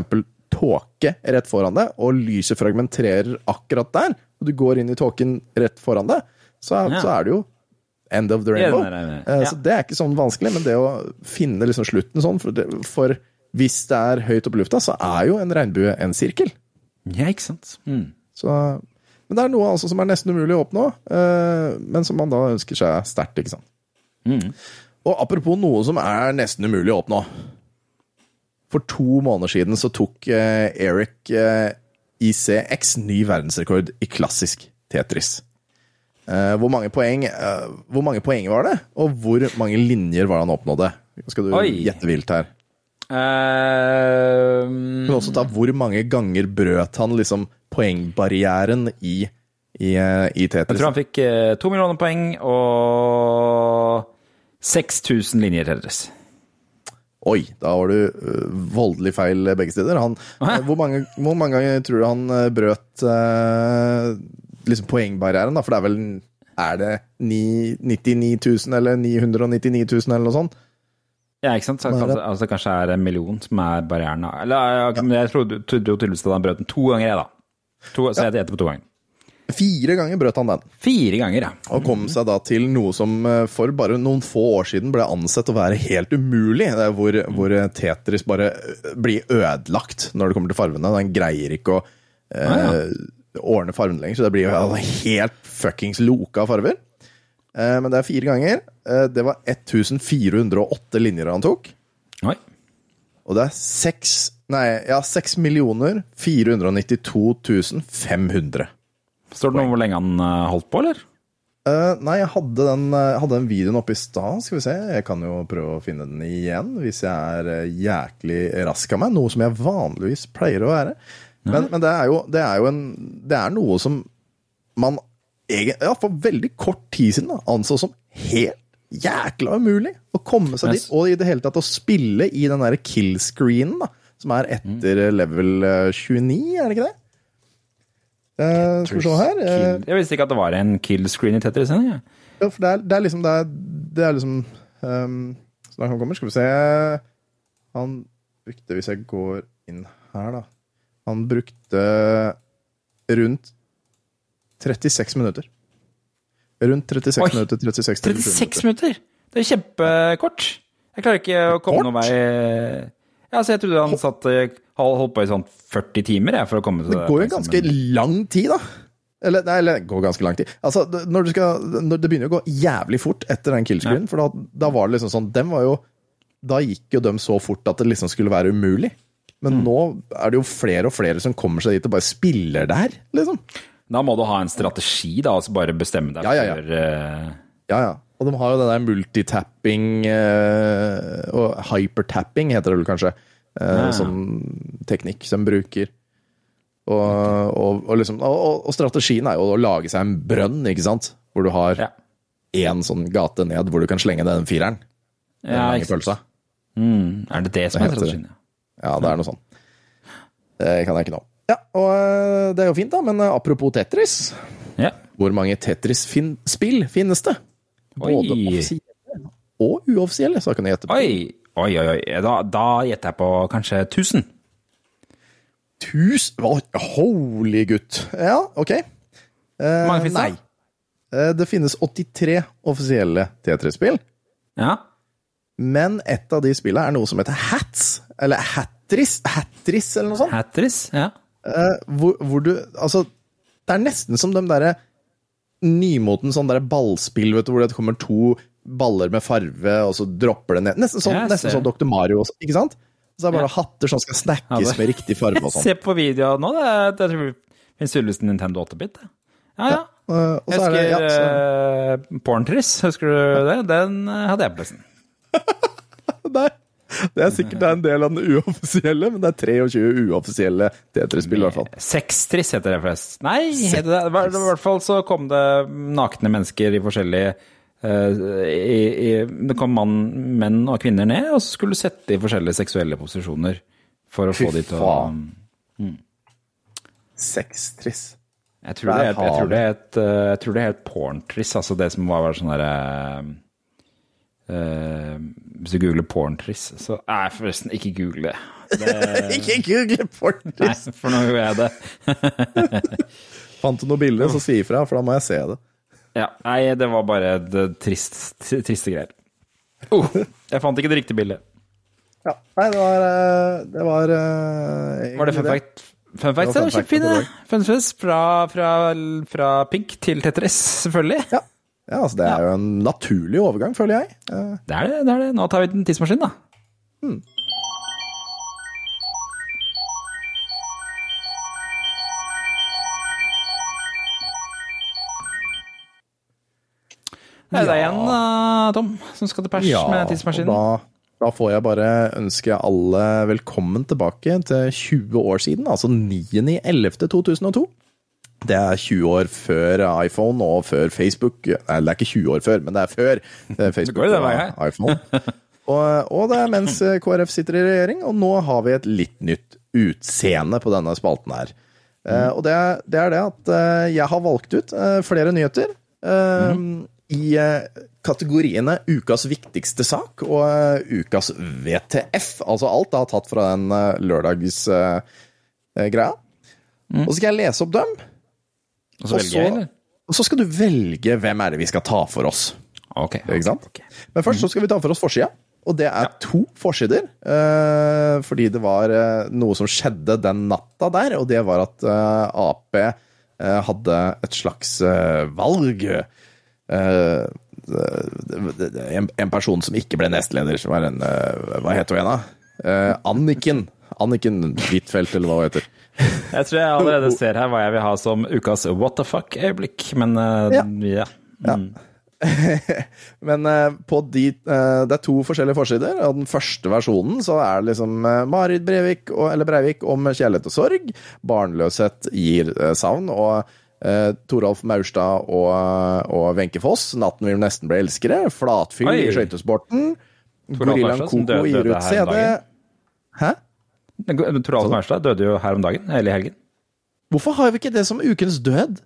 tåke rett foran deg, og lyset fragmenterer akkurat der, og du går inn i tåken rett foran deg, så,
Ja.
så er det jo end of the rainbow.
Det er det.
Eh,
Ja.
Så det er ikke sånn vanskelig, men det å finne liksom slutten sånn, for, det, for hvis det er høyt oppe i lufta, så er jo en regnbue en sirkel.
Ja, ikke sant. Mm.
Så, men det er noe altså som er nesten umulig å oppnå, eh, men som man da ønsker seg sterkt, ikke sant.
Mm.
Og apropos noe som er nesten umulig å oppnå. For to måneder siden så tok eh, Eric eh, ICX ny verdensrekord i klassisk Tetris. Hvor, mange poeng, hvor mange poeng var det, og hvor mange linjer var det han oppnådde? Skal du
Oi.
gjette vilt her?
Eh,
Men også da, hvor mange ganger brøt han liksom poengbarrieren i, i, i Tetris?
jeg tror han fikk eh, to millioner poeng og 6000 linjer Tetris.
Oi, da var du voldelig feil begge steder. Han, hvor, mange, hvor mange ganger tror du han øh, brøt liksom poengbarrieren? da? For det er vel Er det ni- 99 000 eller 999 000 eller noe sånt?
Ja, ikke sant? Så kanskje, altså, kanskje er en million som er barrieren. Eller ja, jeg trodde, jo tydeligvis at han brøt den to ganger, jeg, da. To, så jeg gjetter på to ganger.
Fire ganger brøt han den,
Fire ganger, ja.
og kom seg da til noe som øh, for bare noen få år siden ble ansett å være helt umulig. Det er hvor, hvor Tetris bare blir ødelagt når det kommer til farvene. Den greier ikke å eh,
Ah,
ordne farvene lenger, så det blir jo altså helt fuckings loka farver. Eh, Men det er fire ganger. Eh, Det var 1408 linjer han tok.
Oi.
Og det er 6 Nei, ja, 6 492 500.
Står det noe om hvor lenge han eh, holdt på, eller?
Uh, nei, jeg hadde den, hadde den videoen oppe i stad. Skal vi se. Jeg kan jo prøve å finne den igjen hvis jeg er jæklig rask av meg. Noe som jeg vanligvis pleier å være. Men, men det, er jo, det er jo en Det er noe som man egen- ja, for veldig kort tid siden da, anså som helt jækla umulig å komme seg
Yes.
dit. Og i det hele tatt å spille i den derre kill-screenen, da, som er etter level eh, 29, er det ikke det? Uh, skal vi se her.
uh, Jeg visste ikke at det var en kill screen i Tetris. Ja.
ja, for det er, det er liksom Det er, det er liksom um, Snart han kommer. Skal vi se Han brukte, hvis jeg går inn her, da Han brukte rundt 36 minutter. Rundt 36
Oi.
minutter. 36, 37
36 minutter! Det er kjempekort. Jeg klarer ikke å komme
Kort?
noen vei Ja, så Jeg trodde han satt eh, holdt på i sånn 40 timer jeg, for å komme til
Det går jo ganske lang tid, da. Eller, nei, eller det går ganske lang tid. Altså, det- når du skal, når det begynner å gå jævlig fort etter den killscreenen, for da, da var det liksom sånn dem var jo, Da gikk jo dem så fort at det liksom skulle være umulig. Men
Mm.
nå er det jo flere og flere som kommer seg dit og bare spiller der, liksom.
Da må du ha en strategi, da, og bare bestemme deg
Ja, ja, ja.
for uh...
Ja, ja. Og de har jo det der multitapping uh, og hypertapping, heter det vel kanskje,
uh,
som teknikk som bruker. Og, og, og, liksom, og, strategien er jo å lage seg en brønn, ikke sant? Hvor du har én sånn gate ned hvor du kan slenge den fireren. Den
Ja, ikke sant. mm, Er det det som er
heter
strategien? ja?
Det er noe sånn. Det kan jeg ikke nå. Ja, og eh, det er jo fint, da, men eh, apropos Tetris.
Ja.
Hvor mange Tetris-spill finnes det? Både
Oi.
offisielle og uoffisielle, så kan jeg gjette på.
Oi, oi, oi. Da, da gjetter jeg på kanskje 1000.
Tusen Hva? Holy gutt. Ja, ok. Eh,
Hvor mange finnes det?
Eh, det finnes 83 offisielle Tetris-spill,
Ja.
men et av de spillene er noe som heter Hats. Eller Hatris, Hatris eller noe sånt.
Hatris. Ja.
Eh, hvor, hvor du Altså, det er nesten som de derre nymoten sånn derre ballspill, vet du, hvor det kommer to baller med farve, og så dropper det ned. Nesten sånn, nesten sånn Dr. Mario, også, ikke sant? Så det er bare bare hatter som skal
Ja,
snakkes
det-
med riktig farge og sånn.
Se på videoen nå, det er, det er tydeligvis en Nintendo 8-bit. det. Ja, ja.
Uh, Og
Jeg
så er det
husker
ja, så,
uh, Porntriss, husker du det? Den uh, hadde jeg på plassen.
Nei, det er sikkert en del av den uoffisielle, men det er 23 uoffisielle Tetris-spill i hvert fall.
Sextriss heter det flest. Nei, heter det. I hvert- fall så kom det nakne mennesker i forskjellige eh, i, i, Det kom mann, menn og kvinner ned, og så skulle du sette i forskjellige seksuelle posisjoner for å
Fy
få de til å
faen. Sextriss.
Jeg tror det er, jeg tror det er eh, jeg tror det er altså det som var sånn derre eh, Hvis du googler porntriss, så Nei, forresten, ikke google det. det
Ikke google
nei, for nå gjorde jeg det.
Fant du noe bilde, så si ifra, for da må jeg se det.
Ja, nei, det var bare det trist, triste greier. Oh, jeg fant ikke det riktige bildet.
Ja. Nei, det var eh, Det var eh,
Var det fun fact? Fun fact,
er
kjempefine. Fun facts fra, fra, fra Pink til Tetris, selvfølgelig.
Ja. Ja, altså det er jo en naturlig overgang, føler jeg. Eh,
Det er det. det er det. Nå tar vi en tidsmaskin, da. Det er deg igjen, uh, Tom, som skal til pers med tidsmaskinen.
da, da får jeg bare ønske alle velkommen tilbake til 20 år siden, altså 9.11.2002. Det er 20 år før iPhone og før Facebook. Nei, det er ikke 20 år før, men det er før eh, Facebook
går det,
og iPhone. Og, og det er mens eh, KrF sitter i regjering, og nå har vi et litt nytt utseende på denne spalten her. Eh, og det, det er det at uh, jeg har valgt ut uh, flere nyheter mm. i kategoriene ukas viktigste sak og ukas VTF. Altså alt jeg har tatt fra den uh, lørdagsgreia. Og så skal jeg lese opp dem,
Og så velger jeg, eller?
og så skal du velge hvem er det vi skal ta for oss.
Ok.
Ikke sant?
Okay.
Men først så skal vi ta for oss forsida. Og det er to forsider. eh, fordi det var eh, noe som skjedde den natta der, og det var at eh, Ap hadde et slags valg. En, person som ikke ble nestleder, som var en Hva heter hun igjen, da? Anniken. Anniken Huitfeldt, eller hva hun heter.
Jeg tror jeg allerede ser her hva jeg vil ha som ukas what the fuck-øyeblikk, men uh, ja.
Ja. Men eh, på de, eh, det er to forskjellige forsider, og den første versjonen så er det liksom eh, Marit Breivik, eller Breivik om kjærlighet og sorg. Barnløshet gir eh, savn. Og eh, Toralf Maurstad og, Wenche Foss, 'Natten vil nesten bli elskere'. Flatfyll i skøytesporten. Gorillaen Koko gir ut CD. Hæ?
Toralf Maurstad døde jo her om dagen, eller i helgen.
Hvorfor har vi ikke det som ukens død?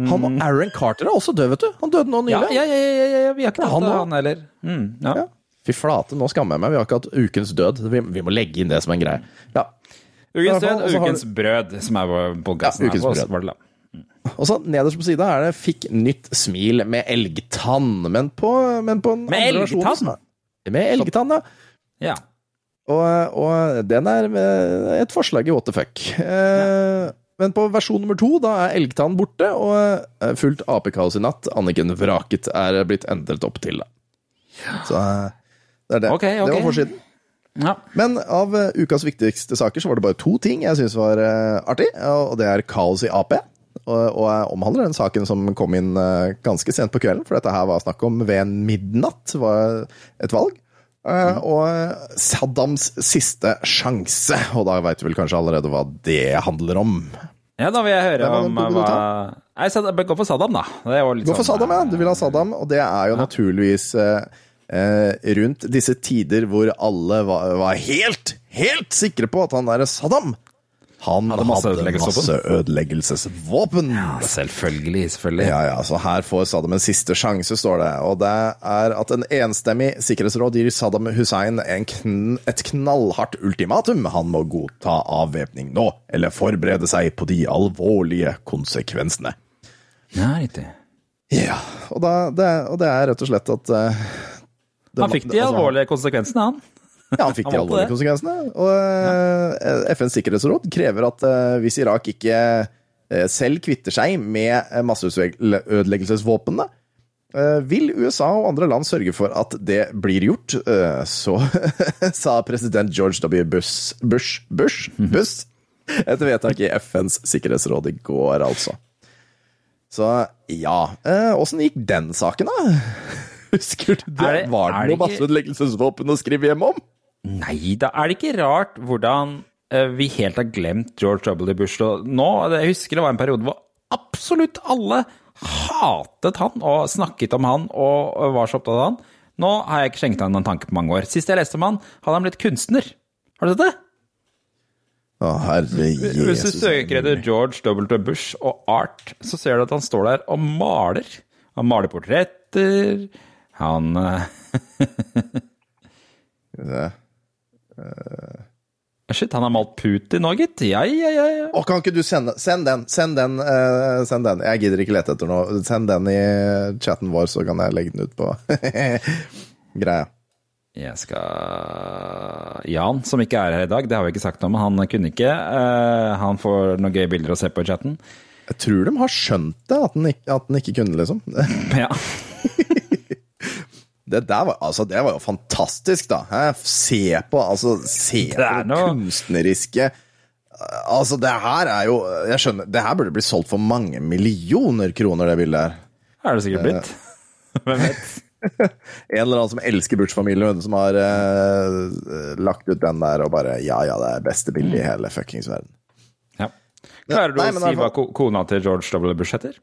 Han og Aaron Carter er også død, vet du. Han døde nå
Mm.
Nylig.
ja, ja, ja, ja, vi har ikke hatt han heller. Mm, ja.
Fy flate, nå skammer jeg meg. Vi har ikke hatt ukens død. Vi, vi må legge inn det som en greie. Ja.
Ukens død
og
ukens brød, som er vår podkast.
Ja, her. brød. Og så nederst på sida er det 'Fikk nytt smil med elgtann'. Men på, men på en
Med
andre
elgtann?
så- Med elgtann, ja. Og, og den er eh, et forslag i what the fuck. Ja. Men på versjon nummer to da er elgtann borte, og eh, fullt apekaos i natt. Anniken vraket er blitt endret opp til. da. Så eh, det er det.
Okay, okay.
Det var forsiden.
ja.
Men av eh, ukas viktigste saker så var det bare to ting jeg syns var eh, artig, og det er kaos i Ap. Og, jeg omhandler den saken som kom inn eh, ganske sent på kvelden, for dette her var snakk om ved midnatt var et valg. Eh, Og Saddams siste sjanse, og da veit du vel kanskje allerede hva det handler om.
ja, da vil jeg høre om hva Nei, Gå for Saddam, da.
Gå for
sånn,
Saddam, ja. Du vil ha Saddam, og det er jo naturligvis eh, eh, rundt disse tider hvor alle var, var helt, helt sikre på at han derre Saddam han
Hadde masse
masse ødeleggelsesvåpen.
Ja, selvfølgelig. Selvfølgelig.
Ja, ja, så her får Saddam en siste sjanse, står det. Og det er at en enstemmig sikkerhetsråd gir Saddam Hussein en kn et knallhardt ultimatum. Han må godta avvæpning nå, eller forberede seg på de alvorlige konsekvensene.
Ja, riktig.
Ja, og, da, det, og det er rett og slett at uh, det-
Han fikk de
altså,
alvorlige konsekvensene, han.
Ja, han fikk de alvorlige konsekvensene. Og eh, FNs sikkerhetsråd krever at eh, hvis Irak ikke eh, selv kvitter seg med masseødeleggelsesvåpnene, Vil USA og andre land sørge for at det blir gjort, så sa president George W. Bush Bush, Bush, Bush et vedtak i FNs sikkerhetsråd i går, altså. Så ja. Åssen gikk den saken, da? Husker du det?
Det-
Var det noe masseødeleggelsesvåpen å skrive hjem om?
Nei, da er det ikke rart hvordan eh, vi helt har glemt George W. Bush. Nå, jeg husker det var en periode hvor absolutt alle hatet han og snakket om han og var så opptatt av han. Nå har jeg ikke skjenket han en tanke på mange år. Sist jeg leste om han, hadde han blitt kunstner. Har du sett det?
Å, herre Jesus.
Hvis du søker etter George W. Bush og art, så ser du at han står der og maler. Han maler portretter. Han eh,
Det.
Shit, han har malt Putin òg, gitt. Ja, ja, ja. ja.
Å, kan ikke du sende Send den! Send den, Uh, send den. Jeg gidder ikke lete etter noe. Send den i chatten vår, så kan jeg legge den ut på greia.
Jeg skal Jan, som ikke er her i dag, det har vi ikke sagt noe om, han kunne ikke. Uh, han får noen gøye bilder å se på i chatten.
Jeg tror de har skjønt det, at den ikke, at den ikke kunne, liksom.
Ja.
Det der var, altså, det var jo fantastisk, da. Hæ? Se på, altså, se på
Det er noe-
kunstneriske Altså, det her er jo Jeg skjønner, det her burde bli solgt for mange millioner kroner, det bildet her.
Er det sikkert blitt. Hvem vet.
En eller annen som elsker Butch-familien, som har eh, lagt ut den der og bare Ja, ja, det er beste bildet i hele fuckings verden.
Ja. Klarer du
Nei,
å si hva kona til George W. Bush heter?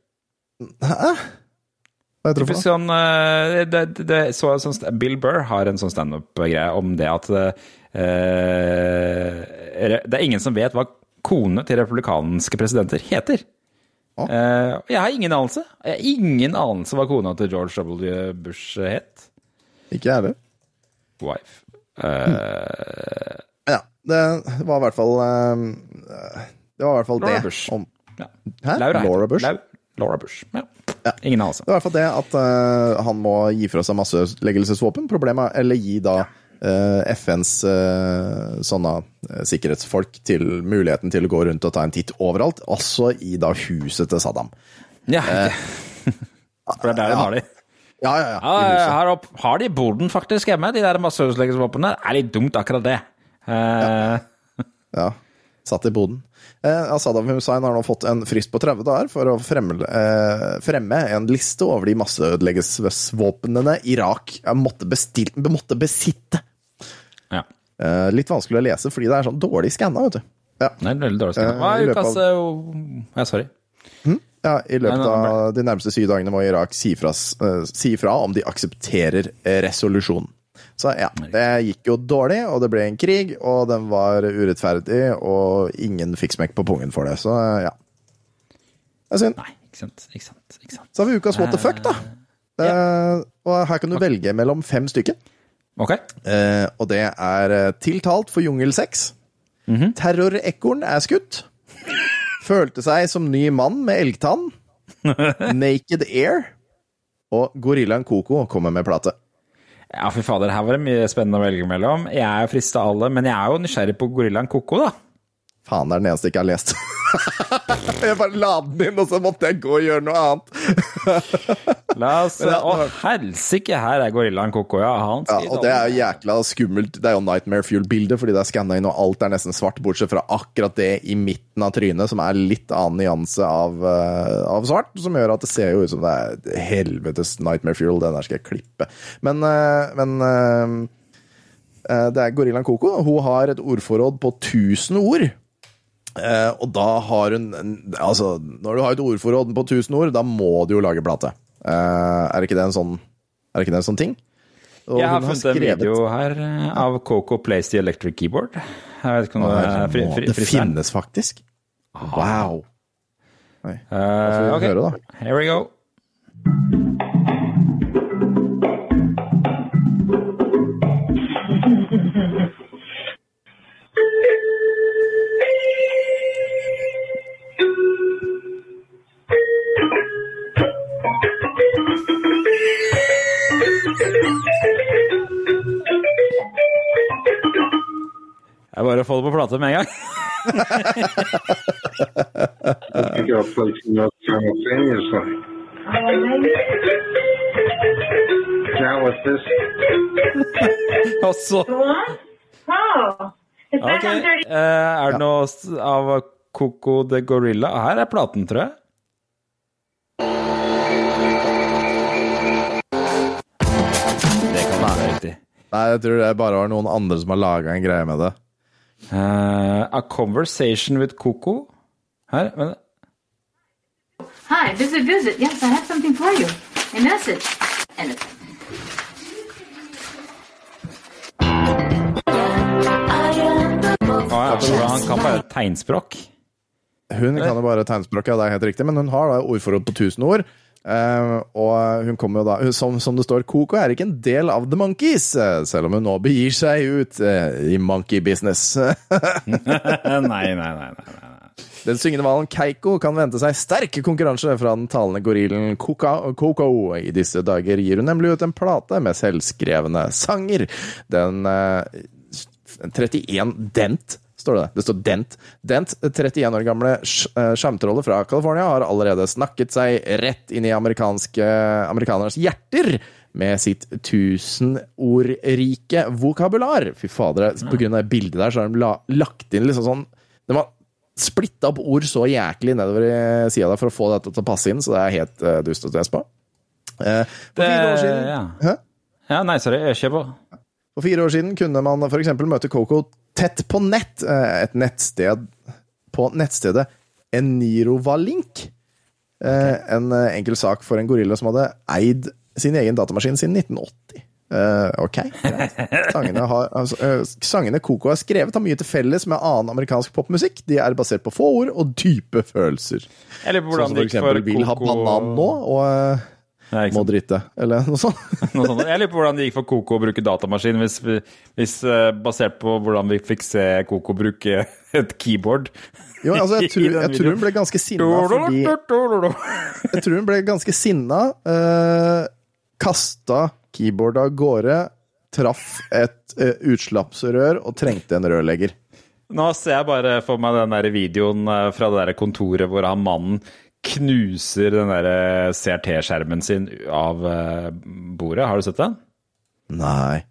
Hva heter det for
sånn eh, det, det, så, sånn, Bill Burr har en sånn standup-greie om det at uh, Det er ingen som vet hva kone til republikanske presidenter heter.
Å.
Uh, jeg har ingen anelse. Jeg har ingen anelse hva kona til George W. Bush het.
Ikke jeg heller.
Wife. Eh,
Ja, det var i hvert fall Det var i hvert fall
Laura
det.
Bush.
Om,
ja.
Hæ?
Laura,
Laura. Bush?
Laura Bush. Ja. Ingen anelse.
Det var i hvert fall det at uh, han må gi fra seg masseødeleggelsesvåpen. Problemet er Eller gi da eh, FNs uh, sånne eh, sikkerhetsfolk til muligheten til å gå rundt og ta en titt overalt, også i da huset til Saddam.
Ja, For det er der de har de.
Ja, ja, ja.
Ja, har, opp, har de boden faktisk hjemme, de der masseødeleggelsesvåpnene? Er litt dumt, akkurat det. Ja,
Ja, satt i boden. Eh, Saddam Hussein har nå fått en frist på 30 dager for å fremme, eh, fremme en liste over de masseødeleggelsesvåpnene Irak måtte, bestil- måtte besitte.
ja.
Eh, litt vanskelig å lese fordi det er sånn dårlig skanna, vet du. Ja.
Det en veldig dårlig skanna.
Eh,
ukas av... Ja, sorry.
Ja, I løpet
Nei, nei, nei.
av de nærmeste syv dagene må Irak si fra, eh, si fra om de aksepterer eh, resolusjonen. Så ja, det gikk jo dårlig, og det ble en krig, og den var urettferdig, og ingen fikk smekk på pungen for det, så eh, ja. Det er synd.
Nei, ikke sant. Ikke sant. Ikke sant.
Så har vi ukas what the fuck, da. Eh, og her kan du velge mellom fem stykker.
Ok.
Eh, og det er eh, tiltalt for jungelsex. Terrorekorn er skutt. Følte seg som ny mann med elgtann. Naked Air. Og Gorillaen Coco kommer med plate.
Ja, fy fader, her var det mye spennende å velge mellom. Jeg er frista alle, men jeg er jo nysgjerrig på gorillaen Koko, da.
Faen, det er den eneste jeg ikke har lest. jeg bare la den inn, og så måtte jeg gå og gjøre noe annet.
La oss
se.
Å,
nå-
helsike, her er gorillaen Koko, ja. Han
Ja, og det er jo jækla skummelt. Det er jo Nightmare Fuel-bildet, fordi det er skanna inn, og alt er nesten svart, bortsett fra akkurat det i midten av trynet, som er litt annen nyanse av, eh, av svart, som gjør at det ser jo ut som det er helvetes Nightmare Fuel. Den der skal jeg klippe. Men, eh, men eh, det er Gorillaen Coco. Hun har et ordforråd på 1000 ord. Eh, og da har hun Altså, når du har et ordforråd på 1000 ord, da må du jo lage plate. Eh, er ikke en sånn Er ikke det en sånn ting? Og
Jeg har funnet en
skrevet-
video her eh, av Coco Plays the Electric Keyboard. Jeg vet ikke om det er fri, fri,
Det finnes faktisk. Wow. Oi. Vi
ok,
høre,
here we go. Jeg bare får det på plate med en gang.
think I'll play some notes simultaneously.
now with this.
Og så
it's back
Ok, eh, er det noe s- av Coco the Gorilla? Her er platen, tror jeg. Det kan være riktig.
Nei, jeg tror det bare var noen andre som har laga en greie med det.
Eh, a Conversation with Coco. Her, men
Hi, visit, visit. Yes, I have something for you. A message. And
ja, han kan bare tegnspråk.
Hun kan jo bare tegnspråk, ja, det er helt riktig, men hun har da ordforråd på 1000 ord. Eh, og hun kommer jo da som, som det står, Coco er ikke en del av The Monkees, eh, selv om hun nå begir seg ut uh, i monkey business.
nei, nei, nei. nei, nei.
Den syngende hvalen Keiko kan vente seg sterk konkurranse fra den talende gorillen Coca- Coco. I disse dager gir hun nemlig ut en plate med selvskrevne sanger. Den uh, 31 Dent står det. Det står Dent. Dent, 31 år gamle eh, fra California, har allerede snakket seg rett inn i amerikanernes hjerter med sitt tusenordrike vokabular. Fy fader, på grunn av det bildet der, så har de la, lagt inn liksom sånn De har splitta opp ord så jæklig nedover i sida der for å få dette til å passe inn, så det er helt uh, dust å tese på. Uh, for fire år siden
ja.
Hæ?
ja, nei, sorry. Jeg kjør på.
For fire år siden kunne man f.eks. møte Coco tett på nett. eh, Et nettsted på nettstedet Enirovalink. Okay. En eh, enkel sak for en gorilla som hadde eid sin egen datamaskin siden 1980. Eh, ok. Sangene, har, altså, eh, sangene Coco har skrevet, har mye til felles med annen amerikansk popmusikk. De er basert på få ord og dype følelser.
Jeg lurer på
Sånn
hvordan
som
det
for eksempel vil ha banan nå, og eh, må drite, eller noe sånt.
Noe sånt. Jeg lurer på hvordan det gikk for Koko å bruke datamaskin, hvis, hvis eh, basert på hvordan vi fikk se Koko bruke et keyboard.
Jo, altså, jeg tror, jeg tror hun ble ganske sinna fordi Jeg tror hun ble ganske sinna. Uh, kasta keyboardet av gårde. Traff et eh, utslappsrør og trengte en rørlegger.
Nå ser jeg bare for meg den der videoen eh, fra det der kontoret hvor han mannen knuser den der eh, CRT-skjermen sin av eh, bordet. Har du sett den?
Nei.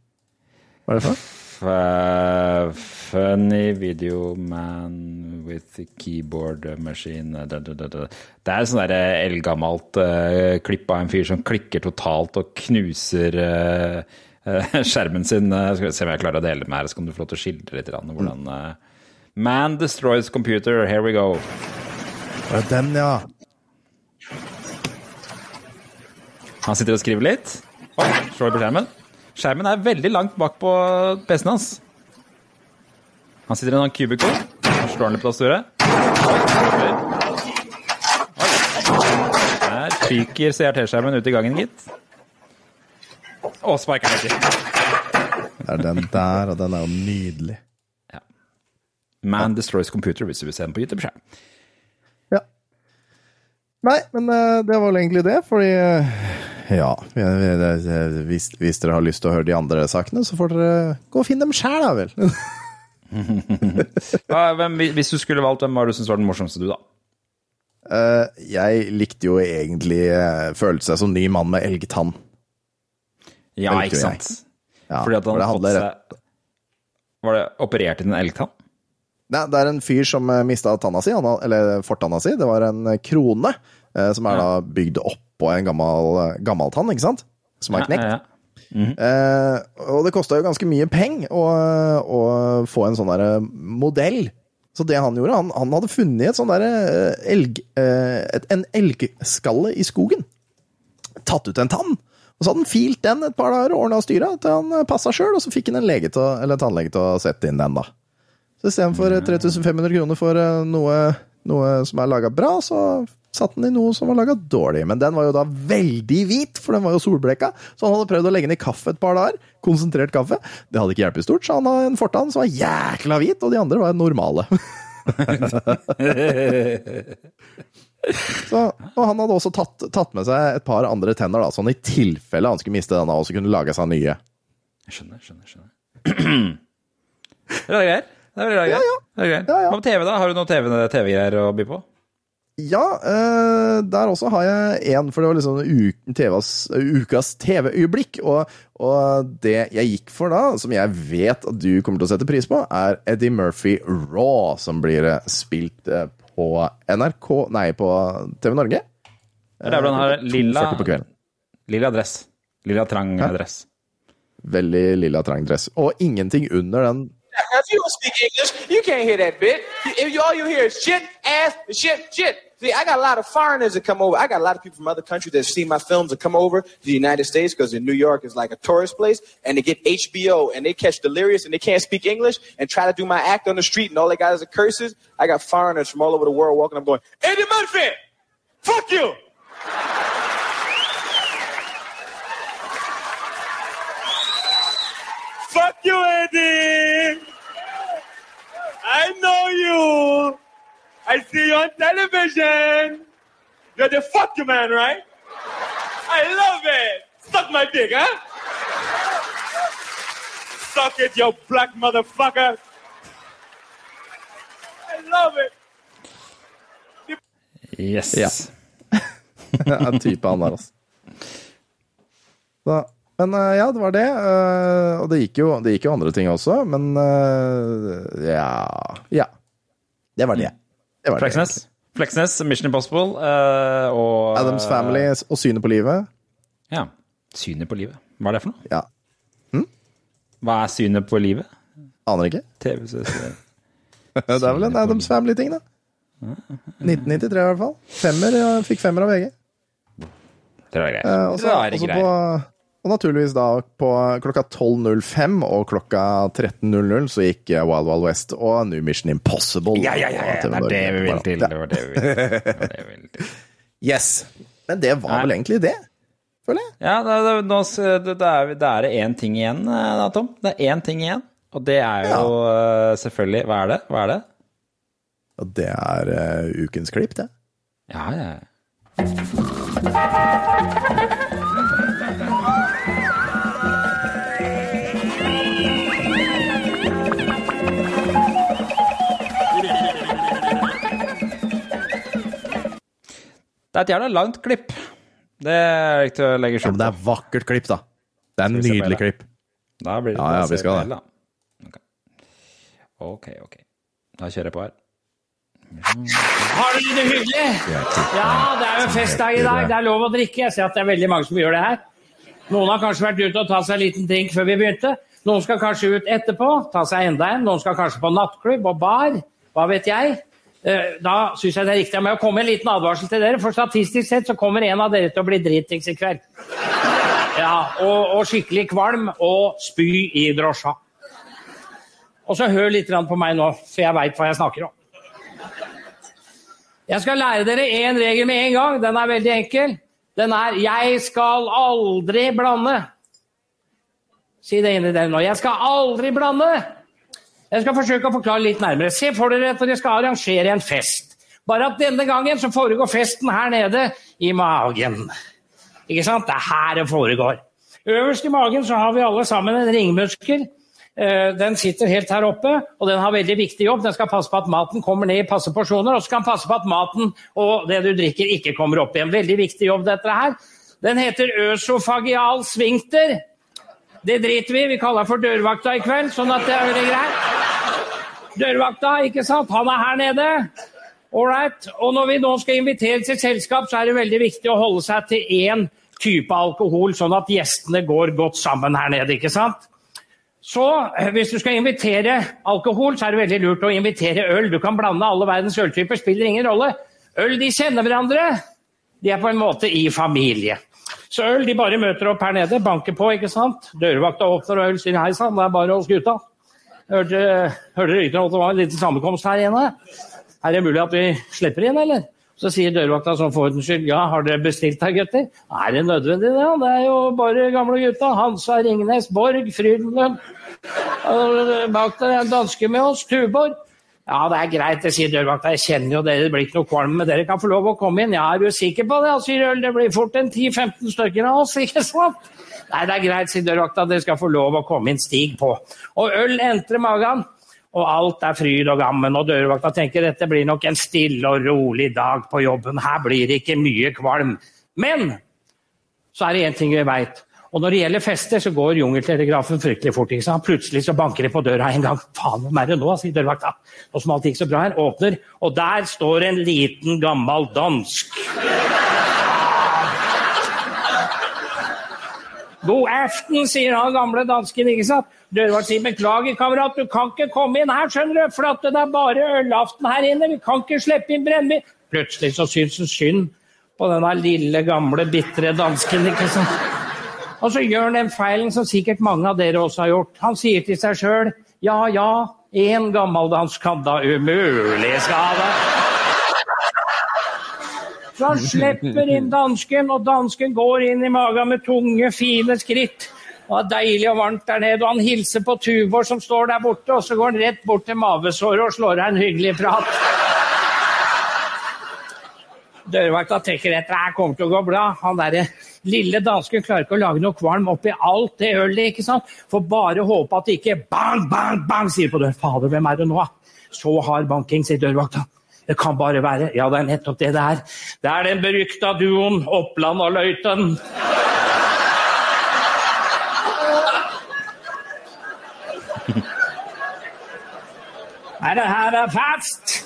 Hva er det for?
F- Funny video man with keyboard machine da, da, da, da. Det er sånn der eldgammelt uh, klipp av en fyr som klikker totalt og knuser uh, uh, skjermen sin. Eh, skal vi se om jeg klarer å dele med her, så kan du få lov til å skildre litt rann, hvordan eh, Man destroys computer, here we go.
Det er Den, ja.
Han sitter og skriver litt. Oi, slår på skjermen. Skjermen er veldig langt bak på PC-en hans. Han sitter i en. Han slår han litt på tastaturet. Der fyker CRT-skjermen ut i gangen, gitt. Og sparker den ikke.
Det er den der, og den er jo nydelig.
Man destroys computer, hvis du vil se den på YouTube. skjerm.
Ja. Nei, men eh, det var vel egentlig det, fordi eh, Ja. vi- vi- Hvis, hvis dere har lyst til å høre de andre sakene, så får dere gå og finne dem sjæl, da vel.
Hvem, hvis du skulle valgt, hvem var det du syntes var den morsomste, du, da?
Eh, jeg likte jo egentlig følte seg som ny mann med elgtann.
Ja, ikke sant?
Ja,
Fordi at han hadde fått seg Var det operert inn en elgtann?
Nei, det er en fyr som uh, mista tanna si, eller fortanna si. Det var en eh, krone, eh, som er da bygd oppå en gammel, eh, tann, ikke sant? Som er knekt.
Ja, ja, ja.
Eh, og det kosta jo ganske mye penger å, å få en sånn derre modell. Så det han gjorde, han, han hadde funnet et sånn derre eh, elg... eh, et, en elgskalle i skogen. Tatt ut en tann. Og så hadde han filt den et par dager og ordna og styra til han passa sjøl, og så fikk han en lege til, eller tannlege til å sette inn den, da. Så istedenfor 3500 kroner for eh, noe, noe som er laga bra, så satte han i noe som var laga dårlig. Men den var jo da veldig hvit, for den var jo solbleka. Så han hadde prøvd å legge den i kaffe et par dager. Konsentrert kaffe. Det hadde ikke hjulpet stort, så han hadde en fortann som var jækla hvit, og de andre var normale. så, og han hadde også tatt, tatt med seg et par andre tenner, da, sånn i tilfelle han skulle miste denne, og så kunne lage seg nye.
Jeg skjønner, skjønner, skjønner. Det er greier. Det er veldig er greier.
Ja, ja.
Hva med TV, da? Har du noen TV-greier å by på?
Ja, eh, der også har jeg én, for det var liksom u- TVs, ukas TV-øyeblikk. Og, og det jeg gikk for da, som jeg vet at du kommer til å sette pris på, er Eddie Murphy Raw, som blir eh, spilt eh, på NRK Nei, på TV Norge.
Det er der han har lilla,
2.40 på kvelden.
lilla dress. Lilla trang dress.
Veldig lilla, trang dress. Og ingenting under den
If you don't speak English, you can't hear that bit. If you, all you hear is shit, ass, shit, shit. See, I got a lot of foreigners that come over. I got a lot of people from other countries that see my films that come over to the United States because in New York is like a tourist place, and they get HBO and they catch delirious and they can't speak English and try to do my act on the street, and all they got is the curses. I got foreigners from all over the world walking up going, Eddie Murphy, fuck you. Fuck you, Eddie! I know you! I see you on television! You're the fuck you man, right? I love it! Suck my dick, huh? Suck it, you black motherfucker! I love it!
Yes.
Ja. en type han der, altså. Så, men eh, ja, det var det. eh, og det gikk, jo, det gikk jo andre ting også, men eh, ja Ja. Det var det. Det,
Fleksnes. Fleksnes, Mission Impossible uh, og
Adams Family og synet på livet.
Ja. Synet på livet. Hva er det for noe?
Ja.
Hva er synet på livet?
Aner ikke.
TV-serier.
Det er vel en Adams Family-ting, da. 1993 i hvert fall. Femmer, jeg fikk femmer av VG.
Det var greit. Uh,
også, det
var
på- Og naturligvis da på klokka 12.05 og klokka 13.00 så gikk eh, Wild Wild West og New Mission Impossible.
Ja, ja, ja, det er det vi vil til. Det var det vi vil til.
Yes. Men det var vel egentlig det, føler jeg.
Ja, det, det er det én ting igjen, eh, da, Tom. Det er én ting igjen. Og det er jo eh, selvfølgelig Hva er det? Hva er det?
Og det er eh, ukens klipp, det.
Ja, ja. Det er et jævla langt klipp. Det er ikke til å legge
Ja, men det er vakkert klipp, da. Det er en
på
nydelig klipp.
Da blir det
Ja, ja, vi skal det.
ok. ok. Da kjører jeg på her.
Har dere det hyggelig? Ja, det er jo festdag i dag. Det er lov å drikke. Jeg ser at det er veldig mange som gjør det her. Noen har kanskje vært ute og tatt seg en liten drink før vi begynte. Noen skal kanskje ut etterpå, ta seg enda en. Noen skal kanskje på nattklubb og bar. Hva vet jeg. Eh, Da syns jeg det er riktig med å komme en liten advarsel til dere, for statistisk sett så kommer en av dere til å bli dritings i kveld. Ja, og, og skikkelig kvalm og spy i drosja. Og så hør litt på meg nå, for jeg veit hva jeg snakker om. Jeg skal lære dere én regel med en gang. Den er veldig enkel. Den er 'Jeg skal aldri blande'. Si det inni dere nå. Jeg skal aldri blande. Jeg skal forsøke å forklare litt nærmere. Se for dere at dere skal arrangere en fest. Bare at denne gangen så foregår festen her nede i magen. Ikke sant? Det er her det foregår. Øverst i magen så har vi alle sammen en ringmuskel. Eh, Den sitter helt her oppe, og den har veldig viktig jobb. Den skal passe på at maten kommer ned i passe porsjoner, og så skal den passe på at maten og det du drikker, ikke kommer opp igjen. Veldig viktig jobb, dette her. Den heter øsofagial svinkter. Det driter vi. Vi kaller for dørvakta i kveld, sånn at det er greit. Dørvakta, ikke sant? Han er her nede. Ålreit. Og når vi nå skal invitere til selskap, så er det veldig viktig å holde seg til én type alkohol, sånn at gjestene går godt sammen her nede, ikke sant? Så eh, hvis du skal invitere alkohol, så er det veldig lurt å invitere øl. Du kan blande alle verdens øltyper, spiller ingen rolle. Øl, de kjenner hverandre. De er på en måte i familie. Så øl, de bare møter opp her nede, banker på, ikke sant. Dørvakta åpner, og øl sier hei sann, det er bare oss gutta. Hørte, hørte ryktene om at det var en liten sammenkomst her inne. Er det mulig at vi slipper inn, eller? Så sier dørvakta sånn for ordens skyld, ja, har dere bestilt her, gutter? Er det nødvendig, det? Det er jo bare gamle gutta. Hansa, Ringnes, Borg, Frydenlund. Bak der er en danske med oss, Tuborg. Ja, det er greit, det sier dørvakta. Jeg kjenner jo dere, det blir ikke noe kvalm, men dere kan få lov å komme inn. Ja, er du sikker på det? Sier Øl, det blir fort en 10-15 stykker av oss, ikke sant? Nei, det er greit, sier dørvakta, dere skal få lov å komme inn, stig på. Og Øl entrer magen. Og alt er fryd og gammen, og dørvakta tenker dette blir nok en stille og rolig dag på jobben. Her blir det ikke mye kvalm. Men så er det én ting vi veit. Og når det gjelder fester, så går jungeltelegrafen fryktelig fort. ikke sant? Plutselig så banker det på døra en gang. Faen, hvem er det nå, sier dørvakta. Nå som alt gikk så bra her. Åpner, og der står en liten, gammel dansk. God aften, sier han gamle dansken. ikke sant? Dørvakt sier beklager, kamerat, du kan ikke komme inn her, skjønner du, for det er bare ølaften her inne. Vi kan ikke slippe inn brennevin. Plutselig så syns han synd på denne lille, gamle, bitre dansken. ikke sant? Og så gjør han den feilen som sikkert mange av dere også har gjort. Han sier til seg sjøl ja ja, én gammeldansk kan da umulig skade. Så han slipper inn dansken, og dansken går inn i magen med tunge, fine skritt. Det var deilig og varmt der nede, og han hilser på Tuvor som står der borte, og så går han rett bort til mavesåret og slår av en hyggelig prat. Dørvakta tenker etter det kommer til å gå bra. Han der lille dansken klarer ikke å lage noe kvalm oppi alt det ølet. ikke sant? Får bare håpe at det ikke bang, bang, bang sier på døren. Fader, hvem er det nå? Så hard banking, sier dørvakta. Det kan bare være Ja, det er nettopp det det er. Det er den berykta duoen Oppland og Løiten. Nei, det her er fast.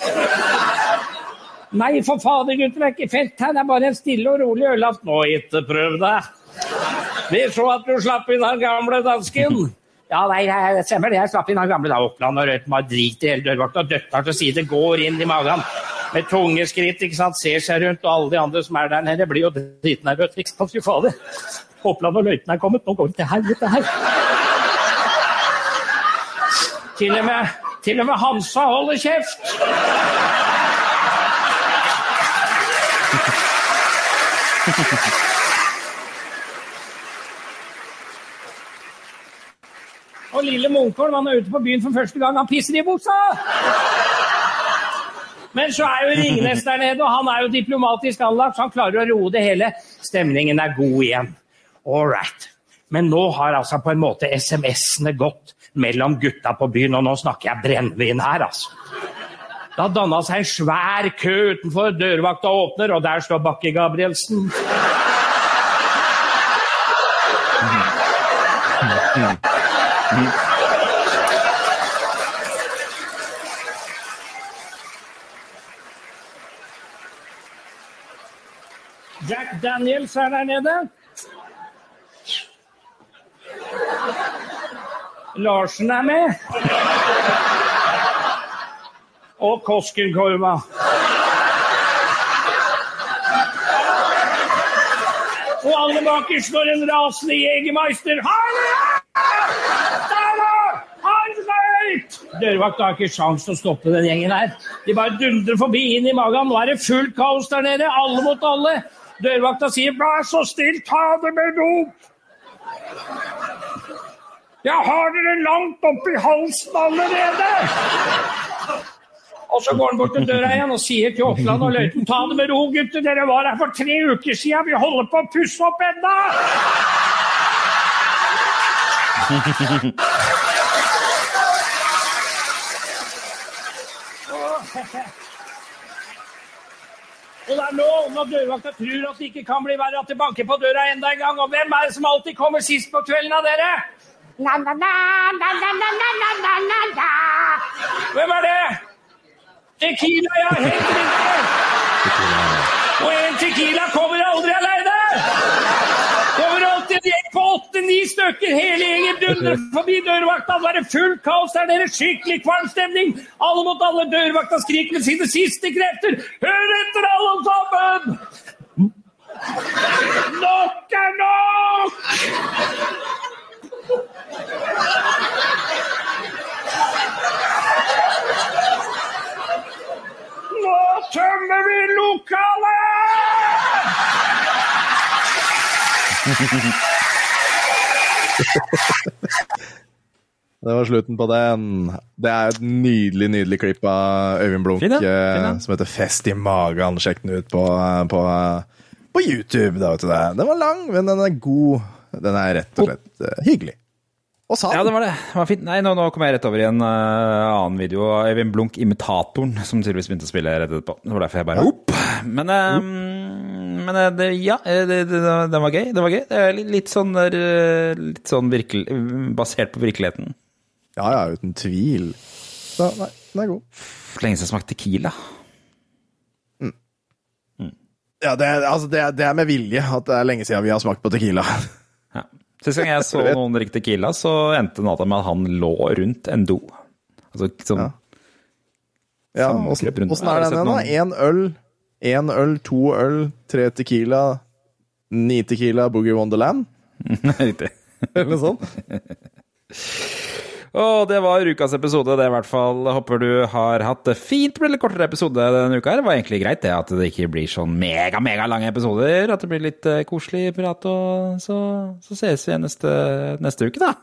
Nei, for fader, gutter, det er ikke felt her. Det er bare en stille og rolig ølaften. Nå, ikke prøv deg. Vi så at du slapp inn den gamle dansken. Ja, nei, det stemmer det. Jeg slapp inn den gamle da. Oppland og Rødt var drit i hele dørvakta. Døtter til side, går inn i magen. Med tunge skritt, ikke sant. Ser seg rundt, og alle de andre som er der nede, blir jo dritnervøse. Ikke sant, fy fader. Oppland og Løiten er kommet. Nå går det til helvete her. Til og med, til og med Hansa holder kjeft. Og lille Munkholm han er ute på byen for første gang. Han pisser i buksa! Men så er jo Ringnes der nede, og han er jo diplomatisk anlagt, så han klarer å roe det hele. Stemningen er god igjen. All right. Men nå har altså på en måte SMS-ene gått mellom gutta på byen, og nå snakker jeg brennevin her, altså. Det har danna seg en svær kø utenfor, dørvakta åpner, og der står Bakke Gabrielsen. Jack Daniels er der nede. Larsen er med. Og Koskenkorva. Og alle bakerst står en rasende jegermeister. Dørvakta har ikke sjans til å stoppe den gjengen her. De bare dundrer forbi inn i magen. Nå er det fullt kaos der nede. Alle mot alle. Dørvakta sier 'vær så snill, ta det med dop'. Jeg har dere langt oppi halsen allerede. Og så går han bort til døra igjen og sier til Oppland og Løiten ta det med ro, gutter. Dere var her for tre uker siden. Vi holder på å pusse opp ennå. Og det er nå, når dørvakta tror at det ikke kan bli verre, at det banker på døra enda en gang. Og hvem er det som alltid kommer sist på kvelden av dere? La, la, la, la, la, la, la, la, la. Hvem er det? Tequila, ja, helt riktig. Og en tequila kommer aldri aleine. Kommer alltid en gjeng på åtte-ni stykker. Hele gjengen dundrer forbi dørvakta. Det er det fullt kaos der nede. Skikkelig kvalm stemning. Alle mot alle. Dørvakta skriker med sine siste krefter. Hør etter, alle sammen! Nok er nok! Nå tømmer vi lokalet!
Det var slutten på den. Det er et nydelig nydelig klipp av Øyvind Blunk
Fine.
eh, som heter 'Fest i magen'. Sjekk den ut på, på, på YouTube. Da, vet du det. Den var lang, men den er god. Den er rett og slett eh, hyggelig. Og sa
Ja, det var det. det var fint. Nei, nå, nå kom jeg rett over i en uh, annen video av Øyvind Blunk, imitatoren, som tydeligvis begynte å spille rett etterpå. Det var derfor jeg bare opp. Men, um, men eh, det, ja, det, det, det var gøy. Det var gøy. Det litt, litt sånn, litt sånn virkel, basert på virkeligheten.
Ja, ja, uten tvil. Så, nei, den er god.
Lenge siden jeg smakte Tequila.
Ja, det, altså, det, det er med vilje at det er lenge siden vi har smakt på Tequila.
Ja. Sist gang jeg så noen drikke Tequila, så endte natta med at han lå rundt en do. Altså sånn
Ja. Ja, åssen er den igjen, da? Én øl, én øl, to øl, tre Tequila, ni Tequila, Boogie Wonderland?
Riktig.
Eller noe sånt?
Og det var ukas episode. Det i hvert fall Håper du har hatt det fint. Det ble litt kortere episode denne uka. Det var egentlig greit det at det ikke blir sånn mega, mega lange episoder. At det blir litt eh, koselig prat, og så, så ses vi neste, neste uke, da.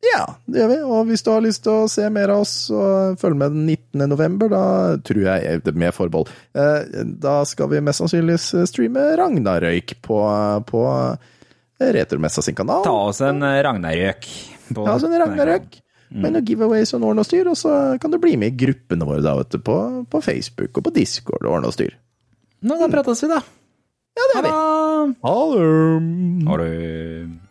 Ja, det gjør vi. Og hvis du har lyst til å se mer av oss, så følg med den 19. november. Da tror jeg, med forbehold, eh, da skal vi mest sannsynlig streame Ragnarøyk på, på Retromessa sin kanal.
Ta oss en eh, Ragnarøk. på-
Ja, en Ragnarøk. Med noen giveaways og ordne og styr, og så kan du bli med i gruppene våre da, vet du, på, på Facebook og på Discord og ordne og styr.
Nå, da prates vi, da.
Ja, det gjør vi.
Ha det.
Ha det!
Ha det.